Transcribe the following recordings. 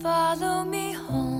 Follow me home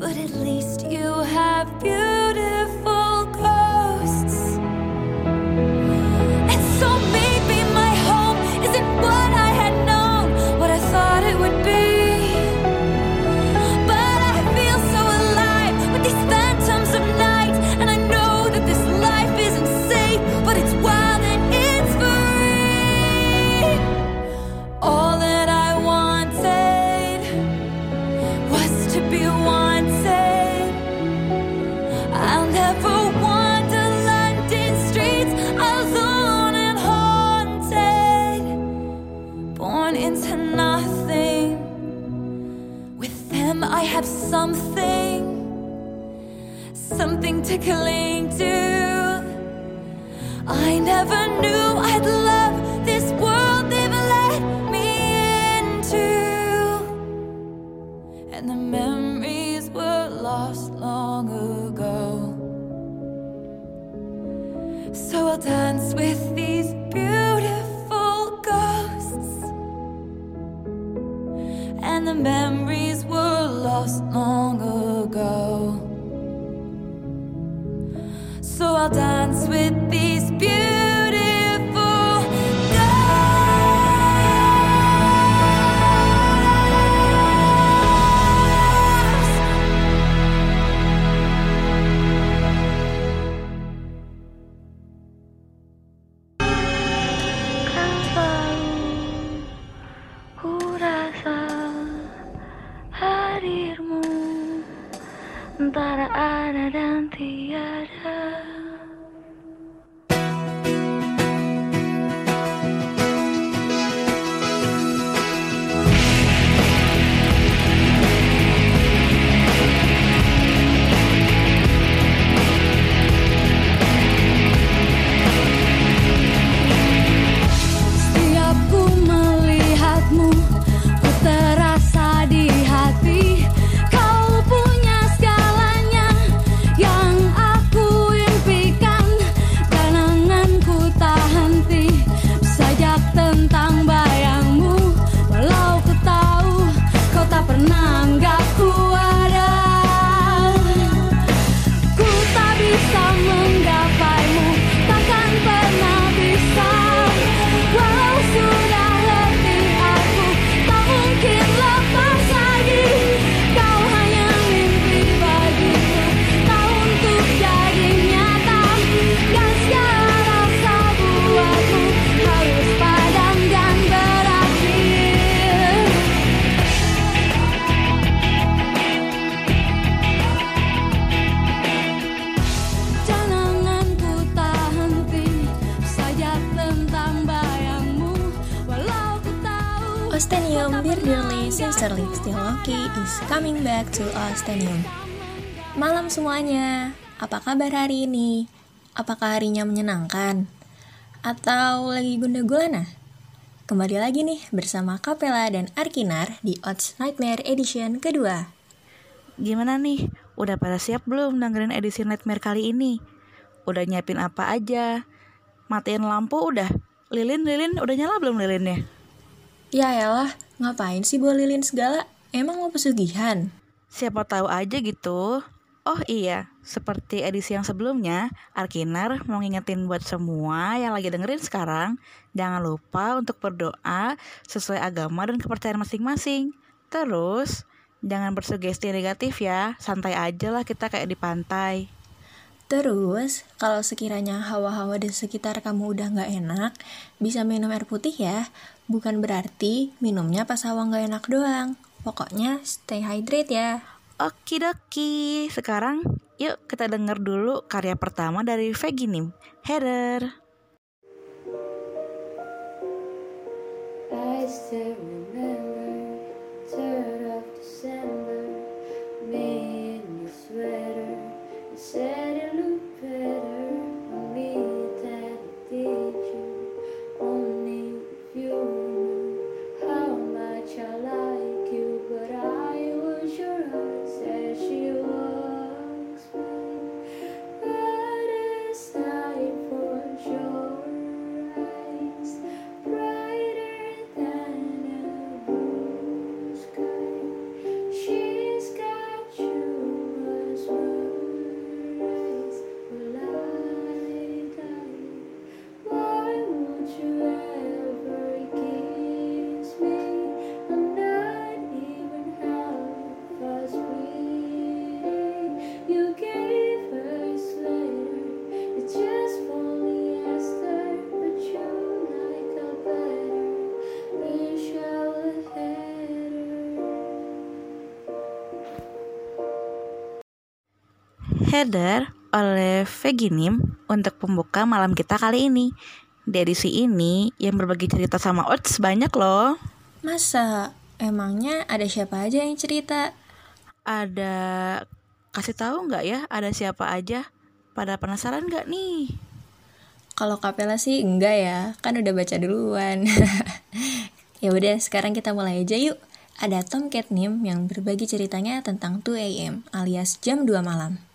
But at least you have beautiful semuanya, apa kabar hari ini? Apakah harinya menyenangkan? Atau lagi gunda gulana? Kembali lagi nih bersama Kapela dan Arkinar di Odds Nightmare Edition kedua Gimana nih? Udah pada siap belum dengerin edisi Nightmare kali ini? Udah nyiapin apa aja? Matiin lampu udah? Lilin, lilin, udah nyala belum lilinnya? Ya elah, ngapain sih bawa lilin segala? Emang mau pesugihan? Siapa tahu aja gitu. Oh iya, seperti edisi yang sebelumnya, Arkinar mau ngingetin buat semua yang lagi dengerin sekarang, jangan lupa untuk berdoa sesuai agama dan kepercayaan masing-masing. Terus, jangan bersugesti negatif ya, santai aja lah kita kayak di pantai. Terus, kalau sekiranya hawa-hawa di sekitar kamu udah nggak enak, bisa minum air putih ya. Bukan berarti minumnya pas hawa nggak enak doang. Pokoknya stay hydrate ya. Okidoki, sekarang yuk kita denger dulu karya pertama dari Veginim, Heather. I Heather oleh Veginim untuk pembuka malam kita kali ini. Di edisi ini yang berbagi cerita sama Oats banyak loh. Masa? Emangnya ada siapa aja yang cerita? Ada kasih tahu nggak ya ada siapa aja? Pada penasaran nggak nih? Kalau kapela sih enggak ya, kan udah baca duluan. ya udah, sekarang kita mulai aja yuk. Ada Tom Catnim yang berbagi ceritanya tentang 2 AM alias jam 2 malam.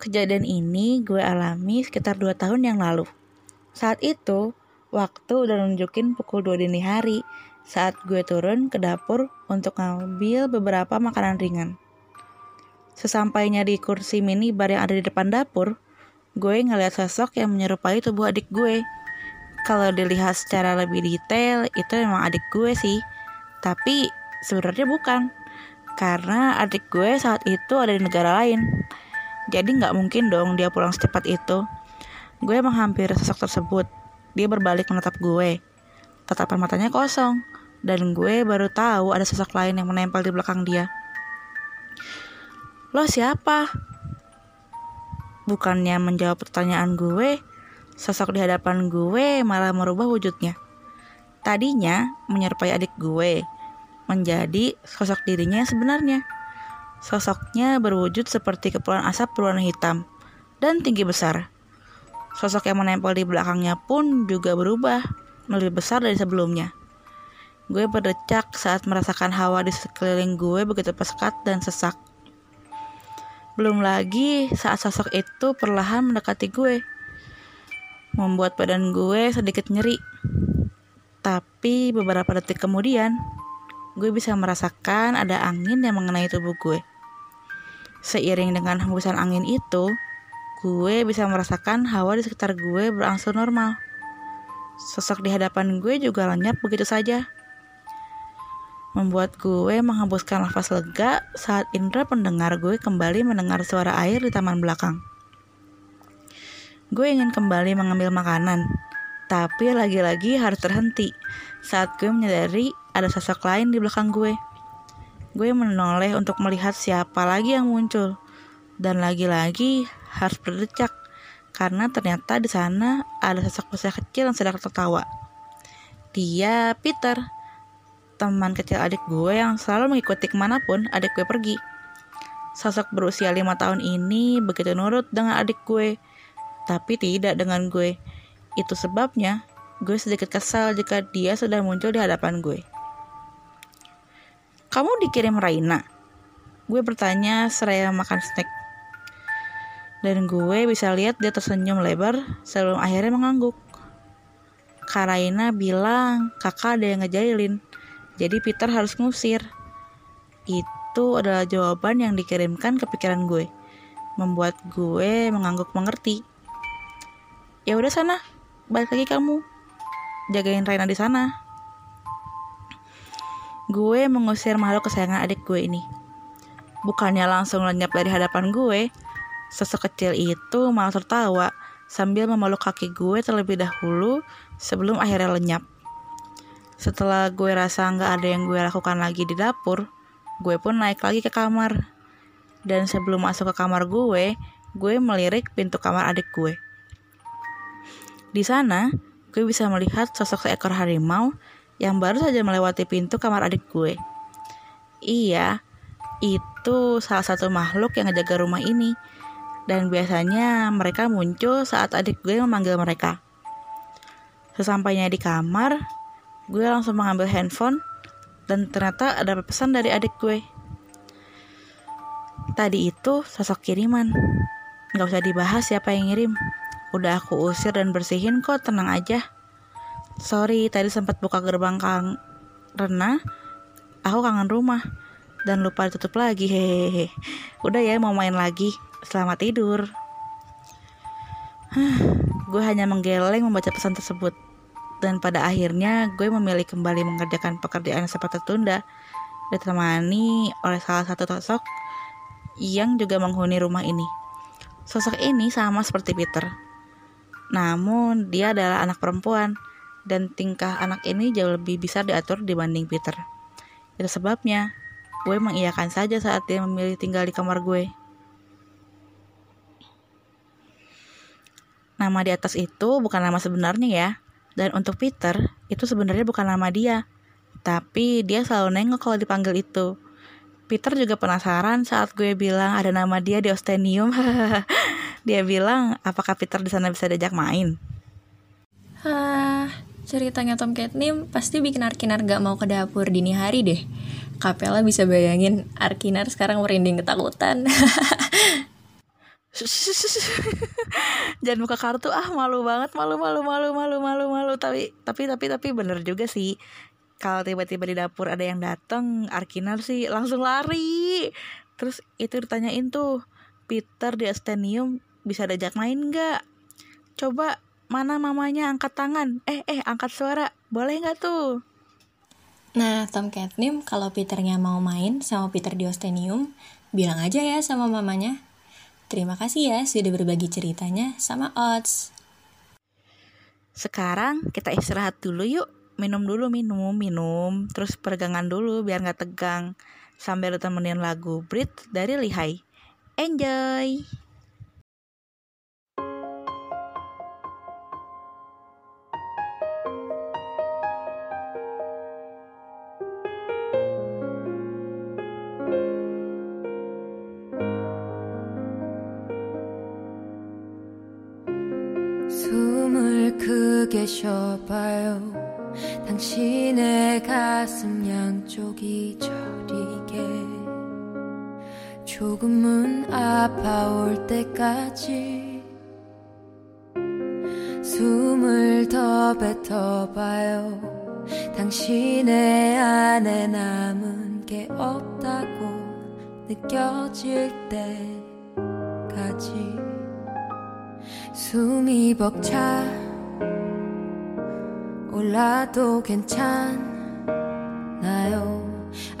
Kejadian ini gue alami sekitar 2 tahun yang lalu. Saat itu, waktu udah nunjukin pukul 2 dini hari saat gue turun ke dapur untuk ngambil beberapa makanan ringan. Sesampainya di kursi minibar yang ada di depan dapur, gue ngeliat sosok yang menyerupai tubuh adik gue. Kalau dilihat secara lebih detail, itu memang adik gue sih. Tapi sebenarnya bukan. Karena adik gue saat itu ada di negara lain. Jadi nggak mungkin dong dia pulang secepat itu. Gue menghampiri sosok tersebut. Dia berbalik menatap gue. Tatapan matanya kosong. Dan gue baru tahu ada sosok lain yang menempel di belakang dia. Lo siapa? Bukannya menjawab pertanyaan gue, sosok di hadapan gue malah merubah wujudnya. Tadinya menyerupai adik gue, menjadi sosok dirinya yang sebenarnya. Sosoknya berwujud seperti kepulan asap berwarna hitam dan tinggi besar. Sosok yang menempel di belakangnya pun juga berubah, lebih besar dari sebelumnya. Gue berdecak saat merasakan hawa di sekeliling gue begitu pekat dan sesak. Belum lagi saat sosok itu perlahan mendekati gue, membuat badan gue sedikit nyeri. Tapi beberapa detik kemudian, gue bisa merasakan ada angin yang mengenai tubuh gue. Seiring dengan hembusan angin itu, gue bisa merasakan hawa di sekitar gue berangsur normal. Sosok di hadapan gue juga lenyap begitu saja. Membuat gue menghembuskan nafas lega saat indera pendengar gue kembali mendengar suara air di taman belakang. Gue ingin kembali mengambil makanan, tapi lagi-lagi harus terhenti saat gue menyadari ada sosok lain di belakang gue. Gue menoleh untuk melihat siapa lagi yang muncul, dan lagi-lagi harus berdecak karena ternyata di sana ada sosok bocah kecil yang sedang tertawa. Dia Peter, teman kecil adik gue yang selalu mengikuti ke mana pun adik gue pergi. Sosok berusia lima tahun ini begitu nurut dengan adik gue, tapi tidak dengan gue. Itu sebabnya gue sedikit kesal jika dia sudah muncul di hadapan gue. Kamu dikirim Raina? Gue bertanya seraya makan snack. Dan gue bisa lihat dia tersenyum lebar sebelum akhirnya mengangguk. Kak Raina bilang kakak ada yang ngejailin. Jadi Peter harus ngusir. Itu adalah jawaban yang dikirimkan ke pikiran gue. Membuat gue mengangguk mengerti. Ya udah sana, balik lagi kamu. Jagain Raina di sana. Gue mengusir makhluk kesayangan adik gue ini. Bukannya langsung lenyap dari hadapan gue, sosok kecil itu malah tertawa sambil memeluk kaki gue terlebih dahulu sebelum akhirnya lenyap. Setelah gue rasa nggak ada yang gue lakukan lagi di dapur, gue pun naik lagi ke kamar. Dan sebelum masuk ke kamar gue, gue melirik pintu kamar adik gue. Di sana, gue bisa melihat sosok seekor harimau yang baru saja melewati pintu kamar adik gue. Iya, itu salah satu makhluk yang ngejaga rumah ini. Dan biasanya mereka muncul saat adik gue memanggil mereka. Sesampainya di kamar, gue langsung mengambil handphone dan ternyata ada pesan dari adik gue. Tadi itu sosok kiriman. Gak usah dibahas siapa yang ngirim. Udah aku usir dan bersihin kok, tenang aja. Sorry, tadi sempat buka gerbang kang Rena. Aku kangen rumah dan lupa ditutup lagi. Hehehe. Udah ya mau main lagi. Selamat tidur. gue hanya menggeleng membaca pesan tersebut dan pada akhirnya gue memilih kembali mengerjakan pekerjaan sempat tertunda ditemani oleh salah satu sosok yang juga menghuni rumah ini. Sosok ini sama seperti Peter. Namun dia adalah anak perempuan dan tingkah anak ini jauh lebih bisa diatur dibanding Peter. Itu sebabnya gue mengiyakan saja saat dia memilih tinggal di kamar gue. Nama di atas itu bukan nama sebenarnya ya, dan untuk Peter, itu sebenarnya bukan nama dia. Tapi dia selalu nengok kalau dipanggil itu. Peter juga penasaran saat gue bilang ada nama dia di Ostenium. dia bilang, apakah Peter di sana bisa diajak main? Hah, ceritanya Tom Catnip pasti bikin Arkinar gak mau ke dapur dini hari deh. Kapela bisa bayangin Arkinar sekarang merinding ketakutan. jangan buka kartu. Ah malu banget. Malu malu malu malu malu malu. Tapi tapi tapi tapi bener juga sih. Kalau tiba-tiba di dapur ada yang dateng Arkinar sih langsung lari. Terus itu ditanyain tuh Peter di Astenium bisa diajak main nggak? Coba mana mamanya angkat tangan eh eh angkat suara boleh nggak tuh Nah, Tom Catnip kalau Peternya mau main sama Peter di Ostenium, bilang aja ya sama mamanya. Terima kasih ya sudah berbagi ceritanya sama Odds. Sekarang kita istirahat dulu yuk. Minum dulu, minum, minum. Terus peregangan dulu biar nggak tegang. Sambil temenin lagu Brit dari Lihai. Enjoy! 쉬어봐요. 당신의 가슴 양쪽이 저리게. 조금은 아파올 때까지 숨을 더 뱉어봐요. 당신의 안에 남은 게 없다고 느껴질 때까지 숨이 벅차 올라도 괜찮나요.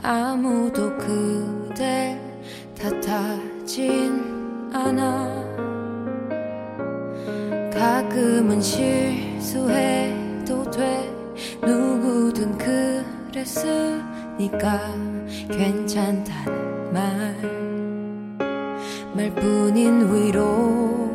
아무도 그댈 탓하진 않아. 가끔은 실수해도 돼. 누구든 그랬으니까 괜찮다는 말 말뿐인 위로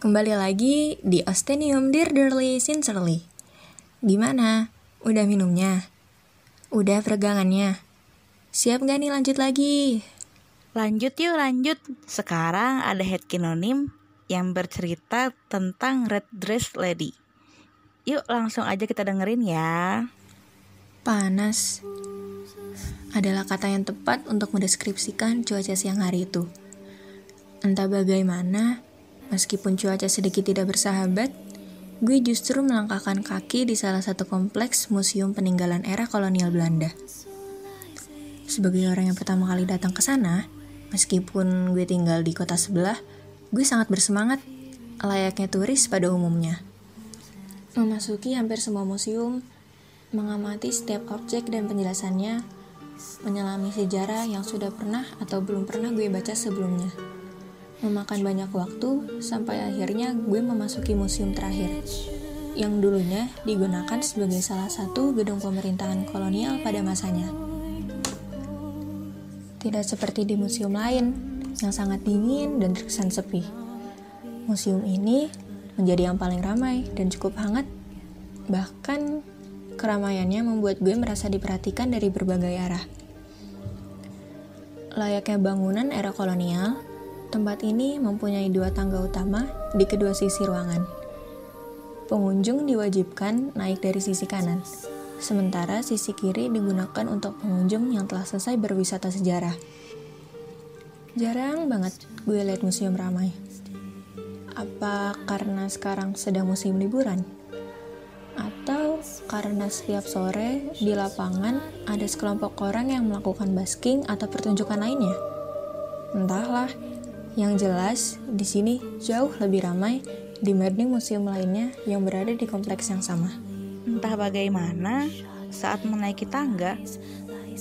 Kembali lagi di Ostenium Dearly Sincerely. Gimana? Udah minumnya? Udah peregangannya? Siap gak nih lanjut lagi? Lanjut yuk lanjut. Sekarang ada head kinonim yang bercerita tentang Red Dress Lady. Yuk langsung aja kita dengerin ya. Panas adalah kata yang tepat untuk mendeskripsikan cuaca siang hari itu. Entah bagaimana, meskipun cuaca sedikit tidak bersahabat, gue justru melangkahkan kaki di salah satu kompleks museum peninggalan era kolonial Belanda. Sebagai orang yang pertama kali datang ke sana, meskipun gue tinggal di kota sebelah, gue sangat bersemangat, layaknya turis pada umumnya. Memasuki hampir semua museum, mengamati setiap objek dan penjelasannya, menyelami sejarah yang sudah pernah atau belum pernah gue baca sebelumnya. Memakan banyak waktu sampai akhirnya gue memasuki museum terakhir, yang dulunya digunakan sebagai salah satu gedung pemerintahan kolonial pada masanya. Tidak seperti di museum lain yang sangat dingin dan terkesan sepi. Museum ini menjadi yang paling ramai dan cukup hangat. Bahkan keramaiannya membuat gue merasa diperhatikan dari berbagai arah. Layaknya bangunan era kolonial, tempat ini mempunyai dua tangga utama di kedua sisi ruangan. Pengunjung diwajibkan naik dari sisi kanan, sementara sisi kiri digunakan untuk pengunjung yang telah selesai berwisata sejarah. Jarang banget gue lihat museum ramai. Apa karena sekarang sedang musim liburan? Atau karena setiap sore di lapangan ada sekelompok orang yang melakukan basking atau pertunjukan lainnya? Entahlah, yang jelas di sini jauh lebih ramai dibanding museum lainnya yang berada di kompleks yang sama. Entah bagaimana, saat menaiki tangga,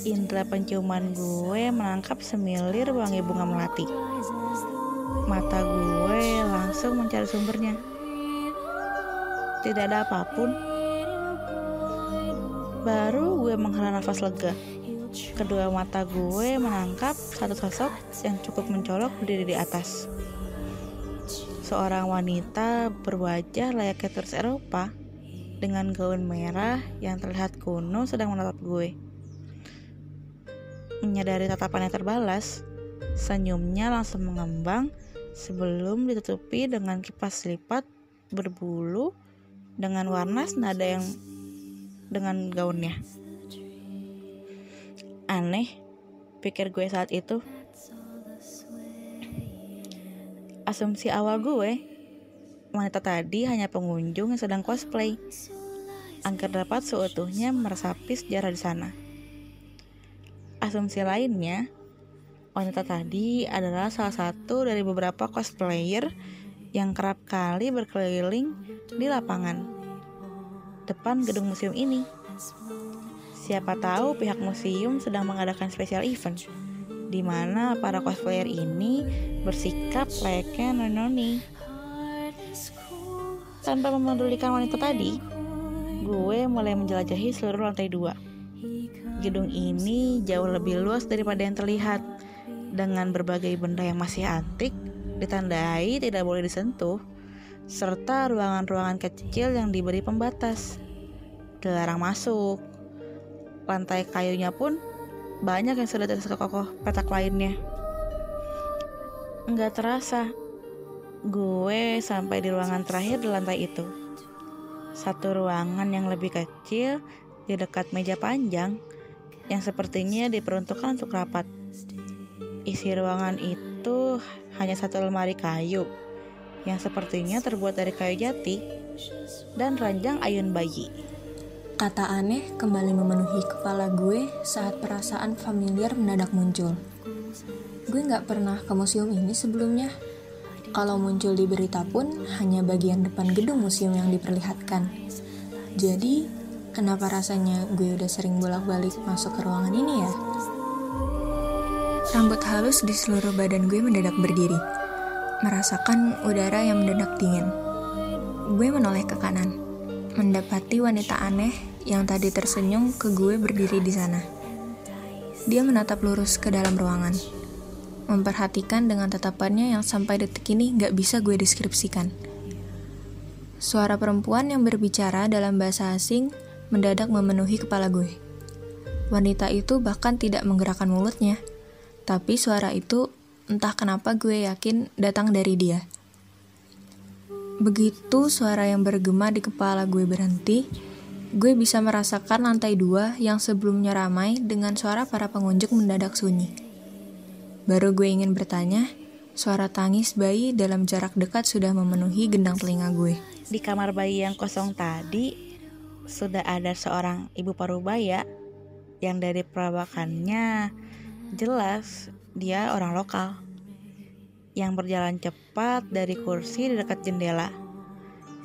indera penciuman gue menangkap semilir wangi bunga melati. Mata gue langsung mencari sumbernya. tidak ada apa pun. Baru gue menghela nafas lega. Kedua mata gue menangkap satu sosok yang cukup mencolok berdiri di atas. Seorang wanita berwajah layaknya turis Eropa dengan gaun merah yang terlihat kuno sedang menatap gue. Menyadari tatapannya terbalas, senyumnya langsung mengembang sebelum ditutupi dengan kipas lipat berbulu dengan warna senada yang dengan gaunnya. Aneh, pikir gue saat itu. Asumsi awal gue, wanita tadi hanya pengunjung yang sedang cosplay, agar dapat seutuhnya meresapi sejarah di sana. Asumsi lainnya, wanita tadi adalah salah satu dari beberapa cosplayer yang kerap kali berkeliling di lapangan depan gedung museum ini. Siapa tahu pihak museum sedang mengadakan special event di mana para cosplayer ini bersikap layaknya noni Tanpa memedulikan wanita tadi, gue mulai menjelajahi seluruh lantai dua. Gedung ini jauh lebih luas daripada yang terlihat, dengan berbagai benda yang masih antik, ditandai tidak boleh disentuh, serta ruangan-ruangan kecil yang diberi pembatas. Dilarang masuk. Lantai kayunya pun banyak yang sudah kokoh petak lainnya. Nggak terasa, gue sampai di ruangan terakhir di lantai itu. Satu ruangan yang lebih kecil di dekat meja panjang yang sepertinya diperuntukkan untuk rapat. Isi ruangan itu hanya satu lemari kayu yang sepertinya terbuat dari kayu jati dan ranjang ayun bayi. Kata aneh kembali memenuhi kepala gue saat perasaan familiar mendadak muncul. Gue nggak pernah ke museum ini sebelumnya. Kalau muncul di berita pun hanya bagian depan gedung museum yang diperlihatkan. Jadi, kenapa rasanya gue udah sering bolak-balik masuk ke ruangan ini ya? Rambut halus di seluruh badan gue mendadak berdiri, merasakan udara yang mendadak dingin. Gue menoleh ke kanan, mendapati wanita aneh yang tadi tersenyum ke gue berdiri di sana. Dia menatap lurus ke dalam ruangan, memperhatikan dengan tatapannya yang sampai detik ini gak bisa gue deskripsikan. Suara perempuan yang berbicara dalam bahasa asing mendadak memenuhi kepala gue. Wanita itu bahkan tidak menggerakkan mulutnya, tapi suara itu entah kenapa gue yakin datang dari dia. Begitu suara yang bergema di kepala gue berhenti, gue bisa merasakan lantai dua yang sebelumnya ramai dengan suara para pengunjung mendadak sunyi. Baru gue ingin bertanya, suara tangis bayi dalam jarak dekat sudah memenuhi gendang telinga gue. Di kamar bayi yang kosong tadi, sudah ada seorang ibu parubaya yang dari perawakannya jelas dia orang lokal yang berjalan cepat dari kursi di dekat jendela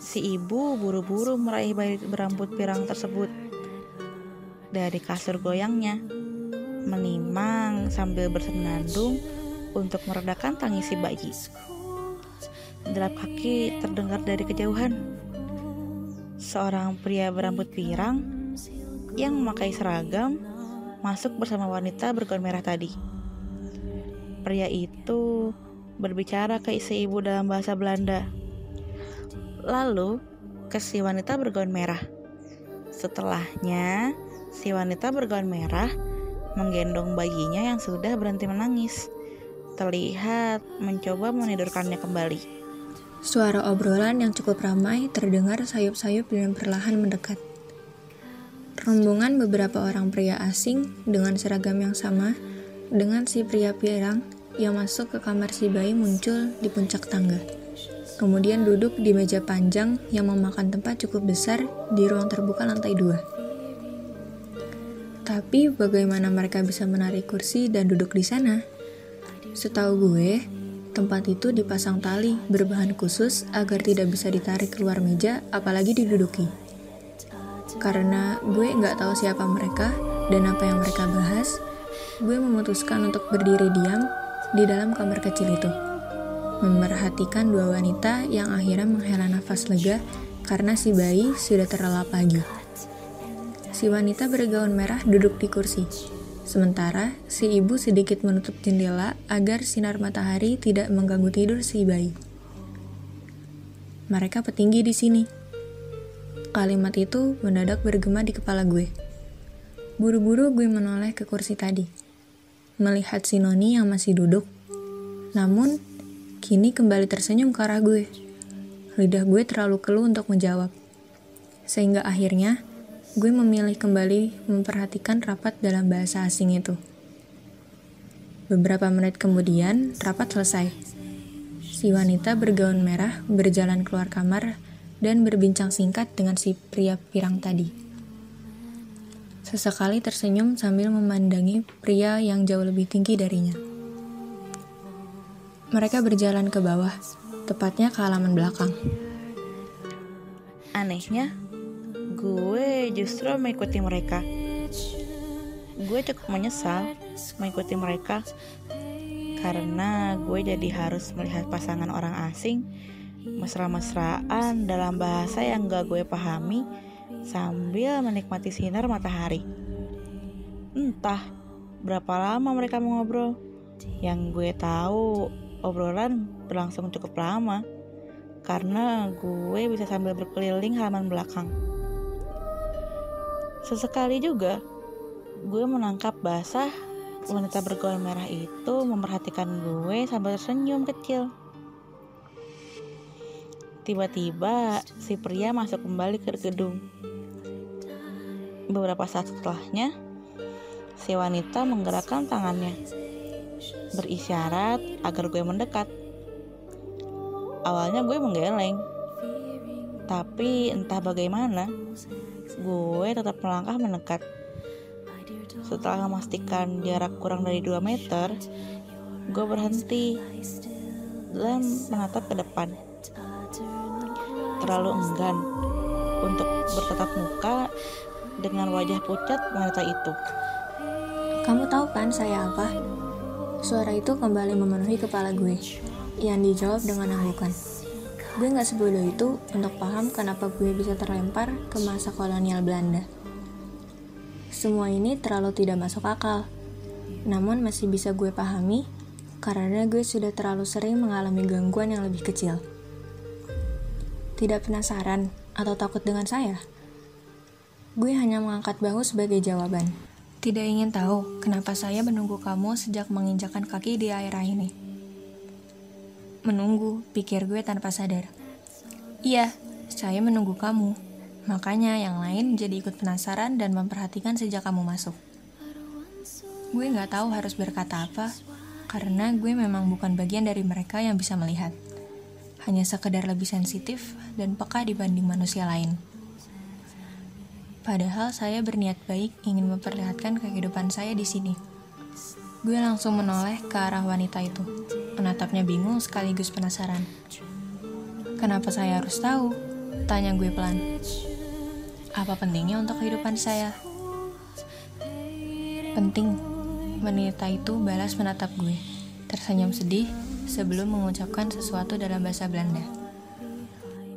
Si ibu buru-buru meraih bayi berambut pirang tersebut dari kasur goyangnya, menimang sambil bersenandung untuk meredakan tangis si bayi. Delap kaki terdengar dari kejauhan. Seorang pria berambut pirang yang memakai seragam masuk bersama wanita bergaun merah tadi. Pria itu berbicara ke si ibu dalam bahasa Belanda lalu ke si wanita bergaun merah. Setelahnya, si wanita bergaun merah menggendong bayinya yang sudah berhenti menangis. Terlihat mencoba menidurkannya kembali. Suara obrolan yang cukup ramai terdengar sayup-sayup dan perlahan mendekat. Rombongan beberapa orang pria asing dengan seragam yang sama dengan si pria pirang yang masuk ke kamar si bayi muncul di puncak tangga kemudian duduk di meja panjang yang memakan tempat cukup besar di ruang terbuka lantai dua. Tapi bagaimana mereka bisa menarik kursi dan duduk di sana? Setahu gue, tempat itu dipasang tali berbahan khusus agar tidak bisa ditarik keluar meja, apalagi diduduki. Karena gue nggak tahu siapa mereka dan apa yang mereka bahas, gue memutuskan untuk berdiri diam di dalam kamar kecil itu memerhatikan dua wanita yang akhirnya menghela nafas lega karena si bayi sudah terlelap pagi. Si wanita bergaun merah duduk di kursi, sementara si ibu sedikit menutup jendela agar sinar matahari tidak mengganggu tidur si bayi. Mereka petinggi di sini. Kalimat itu mendadak bergema di kepala gue. Buru-buru gue menoleh ke kursi tadi, melihat si Noni yang masih duduk. Namun, kini kembali tersenyum ke arah gue. Lidah gue terlalu keluh untuk menjawab. Sehingga akhirnya, gue memilih kembali memperhatikan rapat dalam bahasa asing itu. Beberapa menit kemudian, rapat selesai. Si wanita bergaun merah berjalan keluar kamar dan berbincang singkat dengan si pria pirang tadi. Sesekali tersenyum sambil memandangi pria yang jauh lebih tinggi darinya. Mereka berjalan ke bawah, tepatnya ke halaman belakang. Anehnya, gue justru mengikuti mereka. Gue cukup menyesal mengikuti mereka karena gue jadi harus melihat pasangan orang asing mesra-mesraan dalam bahasa yang gak gue pahami sambil menikmati sinar matahari. Entah berapa lama mereka mengobrol. Yang gue tahu obrolan berlangsung cukup lama karena gue bisa sambil berkeliling halaman belakang. Sesekali juga gue menangkap basah wanita bergaun merah itu memperhatikan gue sambil tersenyum kecil. Tiba-tiba si pria masuk kembali ke gedung. Beberapa saat setelahnya, si wanita menggerakkan tangannya, berisyarat agar gue mendekat. Awalnya gue menggeleng, tapi entah bagaimana, gue tetap melangkah mendekat. Setelah memastikan jarak kurang dari 2 meter, gue berhenti dan menatap ke depan. Terlalu enggan untuk bertatap muka dengan wajah pucat wanita itu. Kamu tahu kan saya apa? Suara itu kembali memenuhi kepala gue, yang dijawab dengan anggukan. Gue gak sebodoh itu untuk paham kenapa gue bisa terlempar ke masa kolonial Belanda. Semua ini terlalu tidak masuk akal, namun masih bisa gue pahami karena gue sudah terlalu sering mengalami gangguan yang lebih kecil. Tidak penasaran atau takut dengan saya? Gue hanya mengangkat bahu sebagai jawaban. Tidak ingin tahu kenapa saya menunggu kamu sejak menginjakan kaki di daerah ini. Menunggu, pikir gue tanpa sadar. Iya, saya menunggu kamu. Makanya yang lain jadi ikut penasaran dan memperhatikan sejak kamu masuk. Gue nggak tahu harus berkata apa, karena gue memang bukan bagian dari mereka yang bisa melihat. Hanya sekedar lebih sensitif dan peka dibanding manusia lain. Padahal saya berniat baik ingin memperlihatkan kehidupan saya di sini. Gue langsung menoleh ke arah wanita itu, menatapnya bingung sekaligus penasaran. Kenapa saya harus tahu? Tanya gue pelan. Apa pentingnya untuk kehidupan saya? Penting. Wanita itu balas menatap gue, tersenyum sedih sebelum mengucapkan sesuatu dalam bahasa Belanda.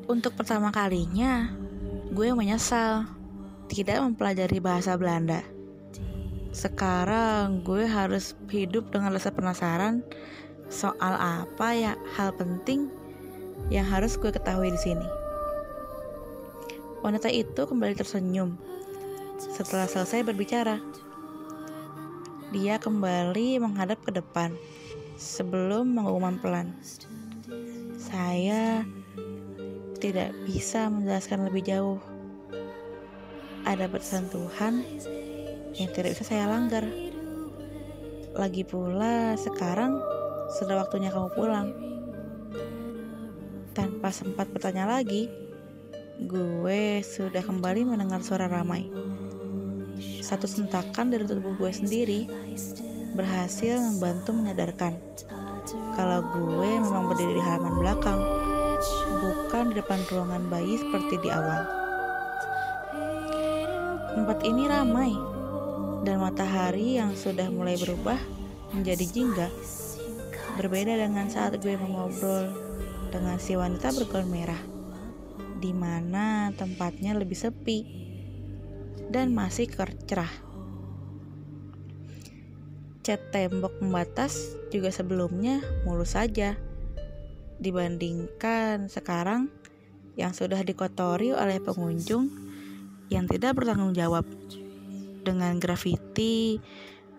Untuk pertama kalinya, gue menyesal tidak mempelajari bahasa Belanda. Sekarang gue harus hidup dengan rasa penasaran soal apa ya hal penting yang harus gue ketahui di sini. Wanita itu kembali tersenyum setelah selesai berbicara. Dia kembali menghadap ke depan sebelum mengumumkan pelan. Saya tidak bisa menjelaskan lebih jauh ada batasan Tuhan yang tidak bisa saya langgar. Lagi pula sekarang sudah waktunya kamu pulang. Tanpa sempat bertanya lagi, gue sudah kembali mendengar suara ramai. Satu sentakan dari tubuh gue sendiri berhasil membantu menyadarkan kalau gue memang berdiri di halaman belakang, bukan di depan ruangan bayi seperti di awal. Tempat ini ramai, dan matahari yang sudah mulai berubah menjadi jingga. Berbeda dengan saat gue mengobrol dengan si wanita bergaun merah. di mana tempatnya lebih sepi dan masih cerah. Cat tembok pembatas juga sebelumnya mulus saja dibandingkan sekarang yang sudah dikotori oleh pengunjung yang tidak bertanggung jawab dengan grafiti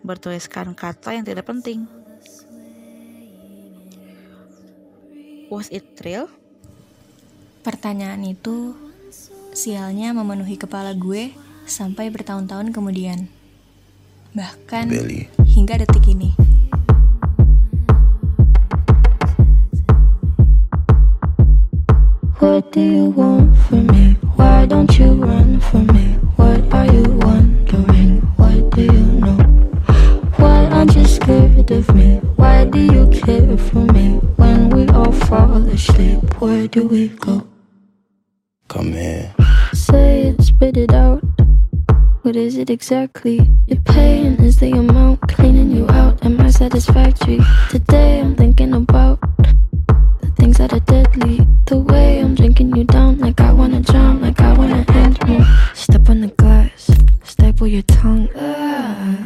bertuliskan kata yang tidak penting. Was it real? Pertanyaan itu sialnya memenuhi kepala gue sampai bertahun-tahun kemudian. Bahkan Billy. hingga detik ini. What do you want from me? Why don't you run from me? What are you wondering? What do you know? Why aren't you scared of me? Why do you care for me? When we all fall asleep, where do we go? Come here. Say it, spit it out. What is it exactly? Your pain is the amount cleaning you out. Am I satisfactory? Today I'm thinking about things that are deadly. The way I'm drinking you down, like I wanna drown, like I wanna end me. Step on the glass, staple your tongue. Ah,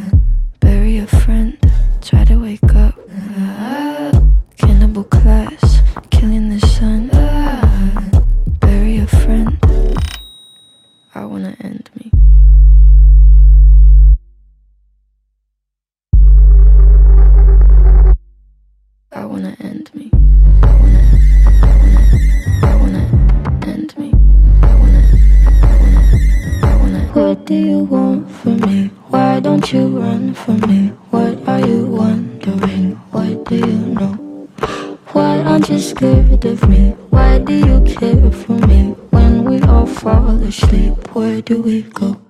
where do we go?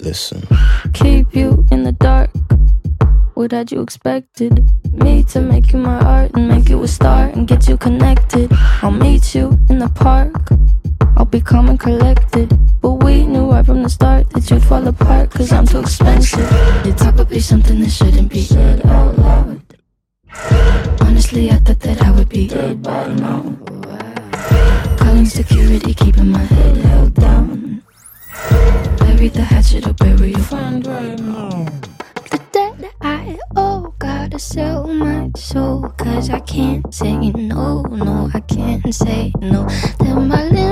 Listen. keep you in the dark. What had you expected? Me to make you my art and make you a star and get you connected. I'll meet you in the park. I'll be calm and collected. But we knew right from the start that you'd fall apart cause I'm too expensive. Would be something that shouldn't be said out loud. Honestly, I thought that I would be dead by now. Calling security, keeping my head held down. Bury the hatchet or bury your friend right now. The debt I owe, gotta sell my soul. Cause I can't say no, no, I can't say no. Then my limbs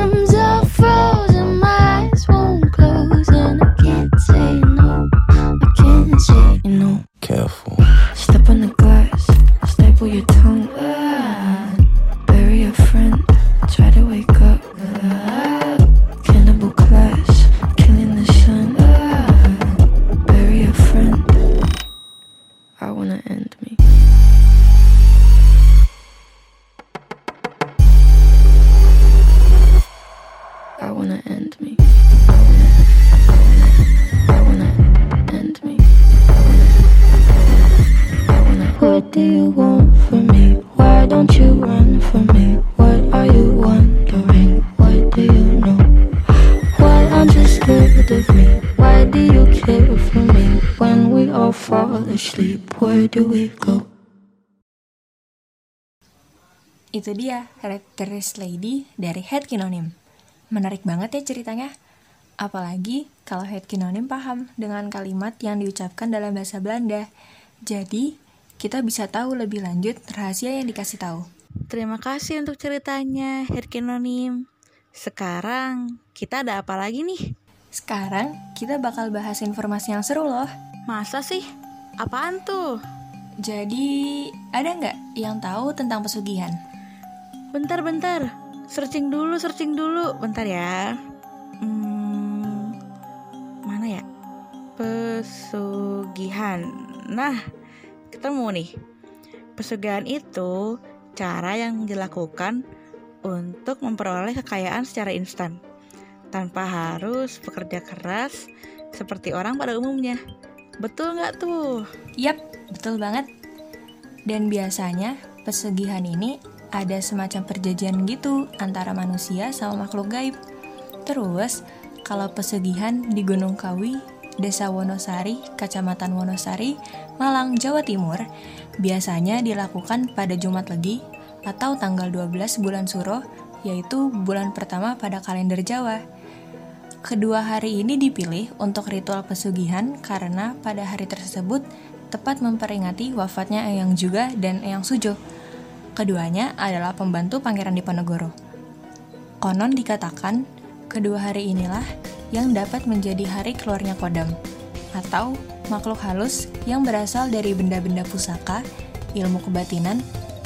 Itu dia, Raptorist Lady dari Head Kinonim. Menarik banget ya ceritanya. Apalagi kalau Head Kinonim paham dengan kalimat yang diucapkan dalam bahasa Belanda. Jadi, kita bisa tahu lebih lanjut rahasia yang dikasih tahu. Terima kasih untuk ceritanya, Herkinonim. Sekarang kita ada apa lagi nih? Sekarang, kita bakal bahas informasi yang seru loh. Masa sih? Apaan tuh? Jadi, ada nggak yang tahu tentang pesugihan? Bentar-bentar, searching dulu, searching dulu. Bentar ya. Hmm, mana ya? Pesugihan. Nah, ketemu nih. Pesugihan itu cara yang dilakukan untuk memperoleh kekayaan secara instan tanpa harus bekerja keras seperti orang pada umumnya. Betul nggak tuh? Yap, betul banget. Dan biasanya pesugihan ini ada semacam perjanjian gitu antara manusia sama makhluk gaib. Terus, kalau pesugihan di Gunung Kawi, Desa Wonosari, Kecamatan Wonosari, Malang, Jawa Timur, biasanya dilakukan pada Jumat Legi atau tanggal 12 bulan Suro yaitu bulan pertama pada kalender Jawa. Kedua hari ini dipilih untuk ritual pesugihan karena pada hari tersebut tepat memperingati wafatnya Eyang Juga dan Eyang Sujo. Keduanya adalah pembantu Pangeran Diponegoro. Konon dikatakan, kedua hari inilah yang dapat menjadi hari keluarnya kodam, atau makhluk halus yang berasal dari benda-benda pusaka, ilmu kebatinan,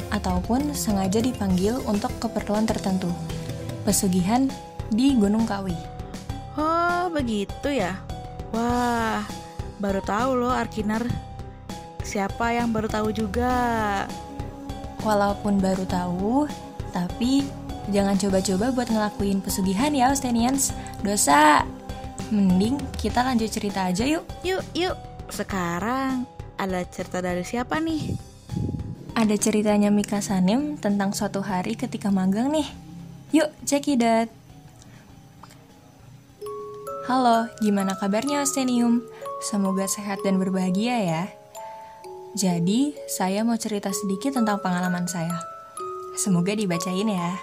ataupun sengaja dipanggil untuk keperluan tertentu. Pesugihan di Gunung Kawi. Oh, begitu ya. Wah, baru tahu loh Arkinar. Siapa yang baru tahu juga? Walaupun baru tahu, tapi jangan coba-coba buat ngelakuin pesugihan ya, Austenians. Dosa. Mending kita lanjut cerita aja yuk. Yuk, yuk. Sekarang ada cerita dari siapa nih? Ada ceritanya Mika Sanim tentang suatu hari ketika magang nih. Yuk, check it out. Halo, gimana kabarnya Ostenium? Semoga sehat dan berbahagia ya. Jadi, saya mau cerita sedikit tentang pengalaman saya. Semoga dibacain ya.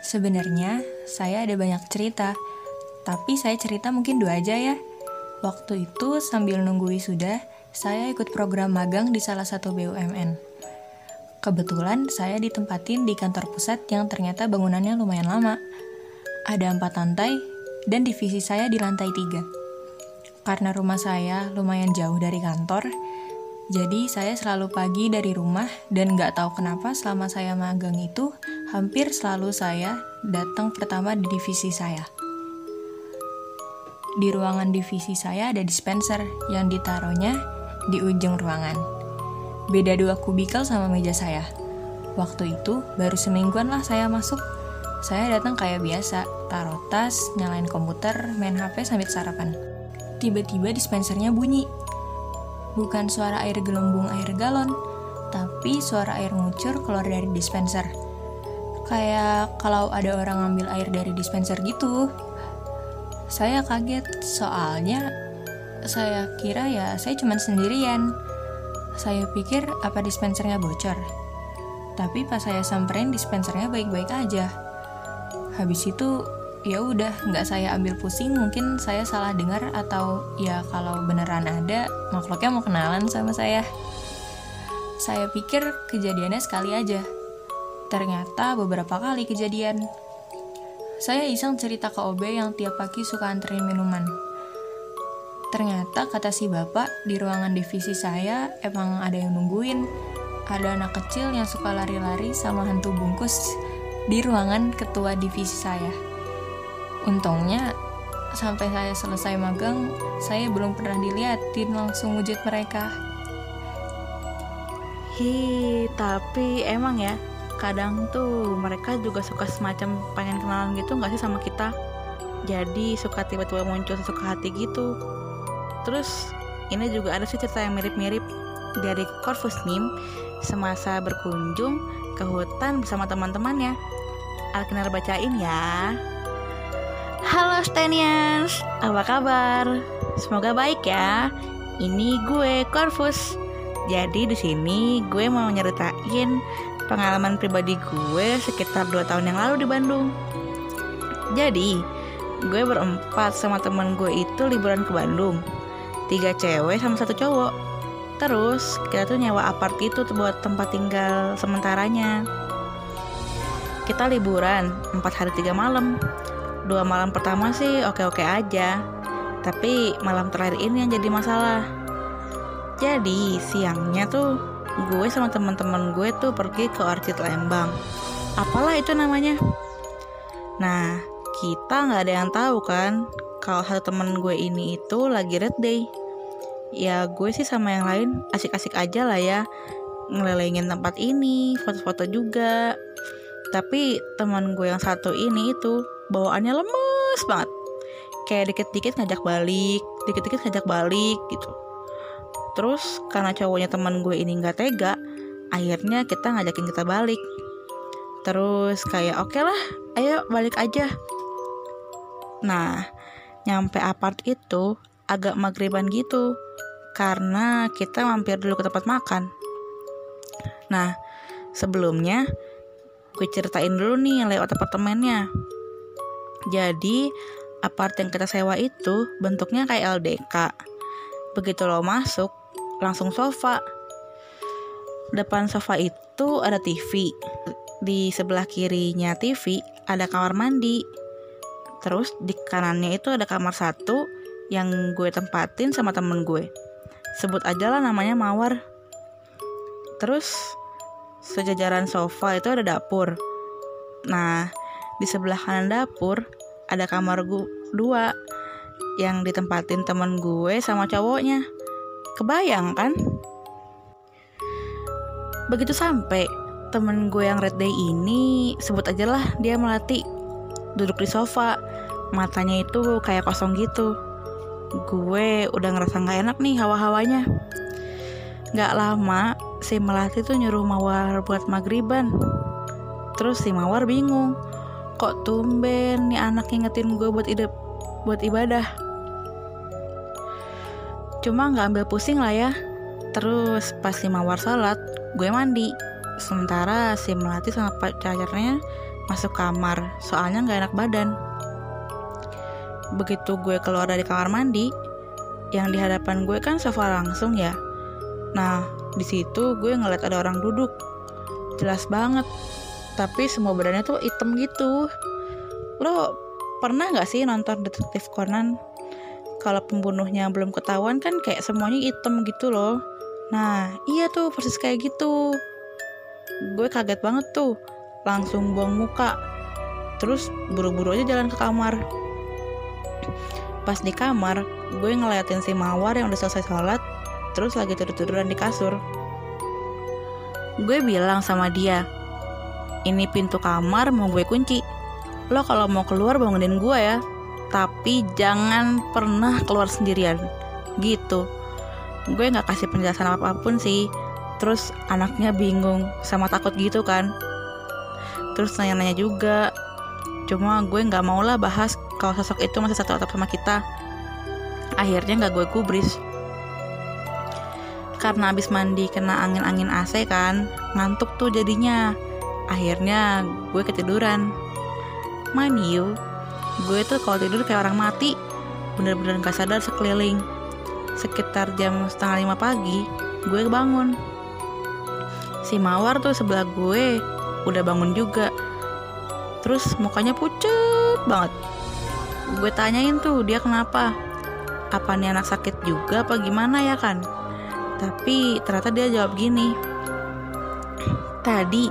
Sebenarnya, saya ada banyak cerita, tapi saya cerita mungkin dua aja ya. Waktu itu sambil nunggu wisuda, saya ikut program magang di salah satu BUMN. Kebetulan saya ditempatin di kantor pusat yang ternyata bangunannya lumayan lama. Ada empat lantai, dan divisi saya di lantai tiga. Karena rumah saya lumayan jauh dari kantor, jadi saya selalu pagi dari rumah dan nggak tahu kenapa selama saya magang itu hampir selalu saya datang pertama di divisi saya. Di ruangan divisi saya ada dispenser yang ditaruhnya di ujung ruangan. Beda dua kubikel sama meja saya. Waktu itu baru semingguan lah saya masuk. Saya datang kayak biasa, taruh tas, nyalain komputer, main HP sambil sarapan. Tiba-tiba dispensernya bunyi. Bukan suara air gelembung air galon, tapi suara air ngucur keluar dari dispenser. Kayak kalau ada orang ngambil air dari dispenser gitu. Saya kaget, soalnya saya kira ya saya cuma sendirian. Saya pikir apa dispensernya bocor. Tapi pas saya samperin dispensernya baik-baik aja. Habis itu ya udah nggak saya ambil pusing mungkin saya salah dengar atau ya kalau beneran ada makhluknya mau kenalan sama saya. Saya pikir kejadiannya sekali aja. Ternyata beberapa kali kejadian. Saya iseng cerita ke OB yang tiap pagi suka anterin minuman. Ternyata kata si bapak di ruangan divisi saya emang ada yang nungguin. Ada anak kecil yang suka lari-lari sama hantu bungkus di ruangan ketua divisi saya. Untungnya sampai saya selesai magang, saya belum pernah diliatin langsung wujud mereka. Hi, tapi emang ya, kadang tuh mereka juga suka semacam pengen kenalan gitu nggak sih sama kita? Jadi suka tiba-tiba muncul suka hati gitu. Terus ini juga ada sih cerita yang mirip-mirip dari Corvus Nim semasa berkunjung ke hutan bersama teman-temannya. Alkinar bacain ya. Halo Stenians, apa kabar? Semoga baik ya. Ini gue Corvus. Jadi di sini gue mau nyeritain pengalaman pribadi gue sekitar 2 tahun yang lalu di Bandung. Jadi, gue berempat sama temen gue itu liburan ke Bandung. Tiga cewek sama satu cowok. Terus kita tuh nyewa apart tuh buat tempat tinggal sementaranya. Kita liburan 4 hari 3 malam. Dua malam pertama sih oke-oke aja. Tapi malam terakhir ini yang jadi masalah. Jadi siangnya tuh gue sama teman-teman gue tuh pergi ke Orchid Lembang. Apalah itu namanya? Nah, kita nggak ada yang tahu kan kalau satu temen gue ini itu lagi red day. Ya gue sih sama yang lain asik-asik aja lah ya ngelilingin tempat ini, foto-foto juga. Tapi teman gue yang satu ini itu bawaannya lemes banget. Kayak dikit-dikit ngajak balik, dikit-dikit ngajak balik gitu. Terus karena cowoknya teman gue ini nggak tega, akhirnya kita ngajakin kita balik. Terus kayak oke okay lah, ayo balik aja. Nah, nyampe apart itu agak maghriban gitu karena kita mampir dulu ke tempat makan. Nah, sebelumnya gue ceritain dulu nih lewat apartemennya. Jadi, apart yang kita sewa itu bentuknya kayak LDK. Begitu lo masuk, langsung sofa. Depan sofa itu ada TV. Di sebelah kirinya TV ada kamar mandi. Terus di kanannya itu ada kamar satu yang gue tempatin sama temen gue. Sebut aja lah namanya Mawar. Terus sejajaran sofa itu ada dapur. Nah, di sebelah kanan dapur ada kamar gue dua yang ditempatin temen gue sama cowoknya. Kebayang kan? Begitu sampai temen gue yang red day ini sebut aja lah dia melati duduk di sofa matanya itu kayak kosong gitu gue udah ngerasa nggak enak nih hawa-hawanya nggak lama si melati tuh nyuruh mawar buat magriban terus si mawar bingung kok tumben nih anak ngingetin gue buat ide buat ibadah. Cuma nggak ambil pusing lah ya. Terus pas si mawar salat gue mandi. Sementara si melati sama pacarnya masuk kamar soalnya nggak enak badan. Begitu gue keluar dari kamar mandi yang di hadapan gue kan sofa langsung ya. Nah di situ gue ngeliat ada orang duduk. Jelas banget tapi semua badannya tuh hitam gitu. Lo pernah nggak sih nonton detektif Conan? Kalau pembunuhnya belum ketahuan kan kayak semuanya hitam gitu loh. Nah iya tuh persis kayak gitu. Gue kaget banget tuh. Langsung buang muka. Terus buru-buru aja jalan ke kamar. Pas di kamar gue ngeliatin si mawar yang udah selesai sholat terus lagi tidur-tiduran di kasur. Gue bilang sama dia ini pintu kamar mau gue kunci. Lo kalau mau keluar bangunin gue ya. Tapi jangan pernah keluar sendirian. Gitu. Gue nggak kasih penjelasan apa pun sih. Terus anaknya bingung sama takut gitu kan. Terus nanya-nanya juga. Cuma gue nggak mau lah bahas kalau sosok itu masih satu atap sama kita. Akhirnya nggak gue kubris. Karena abis mandi kena angin-angin AC kan ngantuk tuh jadinya akhirnya gue ketiduran. Mind you. Gue tuh kalau tidur kayak orang mati. Bener-bener gak sadar sekeliling. Sekitar jam setengah lima pagi gue bangun si mawar tuh sebelah gue udah bangun juga. Terus mukanya pucet banget. Gue tanyain tuh dia kenapa? Apa nih anak sakit juga apa gimana ya kan? Tapi ternyata dia jawab gini tadi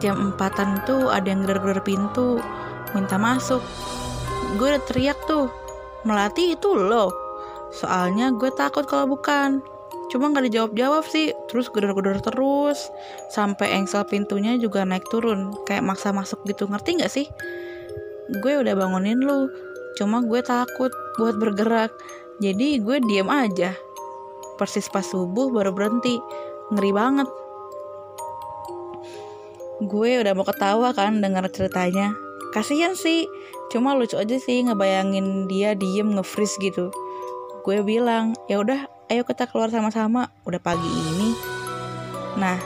jam empatan tuh ada yang gedor-gedor pintu minta masuk. Gue udah teriak tuh melati itu lo? Soalnya gue takut kalau bukan. Cuma nggak dijawab-jawab sih terus gedor-gedor terus. Sampai engsel pintunya juga naik turun kayak maksa masuk gitu. Ngerti nggak sih? Gue udah bangunin lu cuma gue takut buat bergerak. Jadi gue diem aja. Persis pas subuh baru berhenti. Ngeri banget gue udah mau ketawa kan dengar ceritanya. Kasihan sih cuma lucu aja sih ngebayangin dia diem nge-freeze gitu. Gue bilang ya udah ayo kita keluar sama-sama udah pagi ini. Nah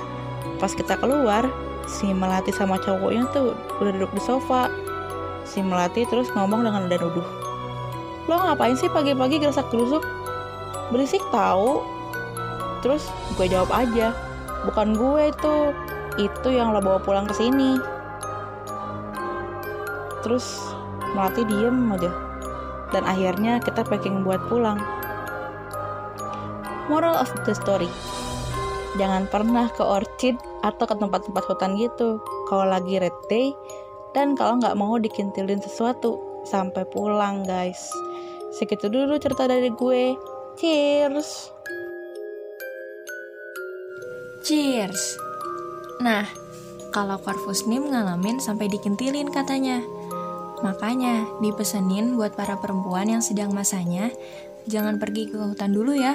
pas kita keluar si melati sama cowoknya tuh udah duduk di sofa. Si melati terus ngomong dengan nada nuduh lo ngapain sih pagi-pagi gerasak gerusuk? Berisik tahu terus gue jawab aja bukan gue itu itu yang lo bawa pulang ke sini. Terus melati diem aja. Dan akhirnya kita packing buat pulang. Moral of the story. Jangan pernah ke orchid atau ke tempat-tempat hutan gitu. Kalau lagi red day Dan kalau nggak mau dikintilin sesuatu Sampai pulang guys. Segitu dulu cerita dari gue. Cheers. Cheers. Nah, kalau Corvus Nim ngalamin sampai dikintilin katanya. Makanya dipesenin buat para perempuan yang sedang masanya, jangan pergi ke hutan dulu ya.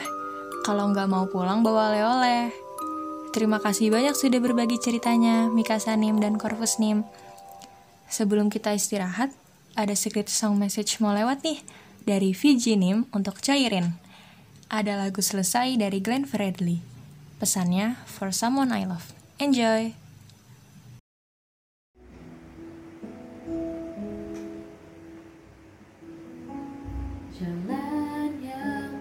Kalau nggak mau pulang bawa oleh-oleh. Terima kasih banyak sudah berbagi ceritanya, Mikasa Nim dan Corvus Nim. Sebelum kita istirahat, ada secret song message mau lewat nih dari VG Nim untuk cairin. Ada lagu selesai dari Glenn Fredly. Pesannya for someone I love. Enjoy! Jalan yang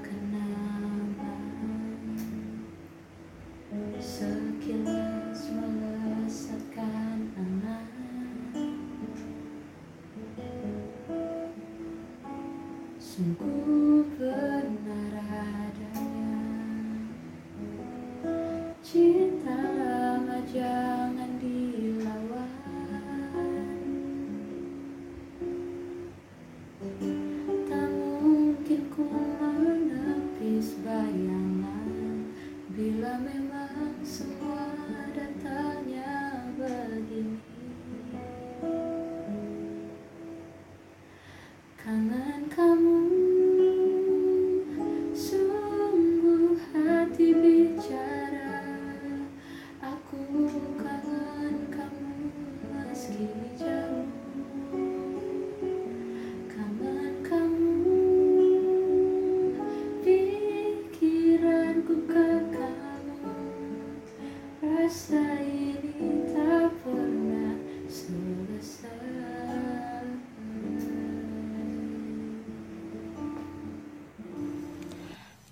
angan Sungguh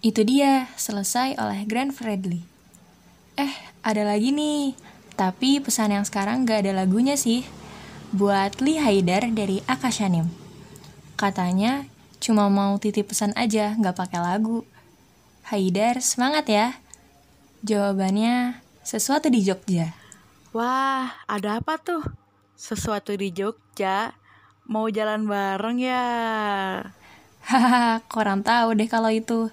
Itu dia, selesai oleh Grand Fredly. Eh, ada lagi nih. Tapi pesan yang sekarang gak ada lagunya sih. Buat Lee Haidar dari Akashanim. Katanya cuma mau titip pesan aja, gak pakai lagu. Haidar, semangat ya. Jawabannya sesuatu di Jogja. Wah, ada apa tuh? Sesuatu di Jogja. Mau jalan bareng ya? Hahaha, kurang tahu deh kalau itu.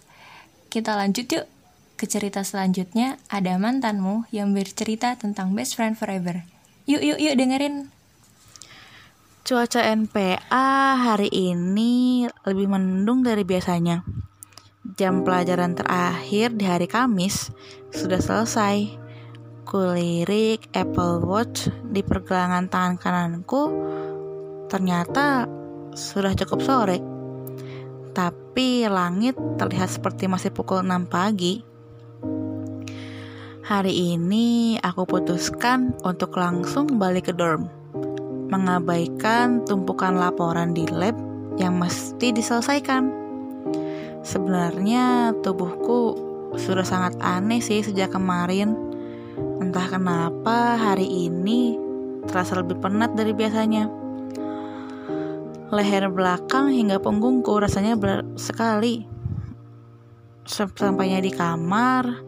Kita lanjut yuk ke cerita selanjutnya. Ada mantanmu yang bercerita tentang best friend forever. Yuk, yuk, yuk dengerin. Cuaca NPA hari ini lebih mendung dari biasanya. Jam pelajaran terakhir di hari Kamis sudah selesai. Kulirik Apple Watch di pergelangan tangan kananku ternyata sudah cukup sore. Tapi langit terlihat seperti masih pukul 6 pagi. Hari ini aku putuskan untuk langsung balik ke dorm mengabaikan tumpukan laporan di lab yang mesti diselesaikan. Sebenarnya tubuhku sudah sangat aneh sih sejak kemarin. Entah kenapa hari ini terasa lebih penat dari biasanya. Leher belakang hingga punggungku rasanya berat sekali. Sampainya di kamar,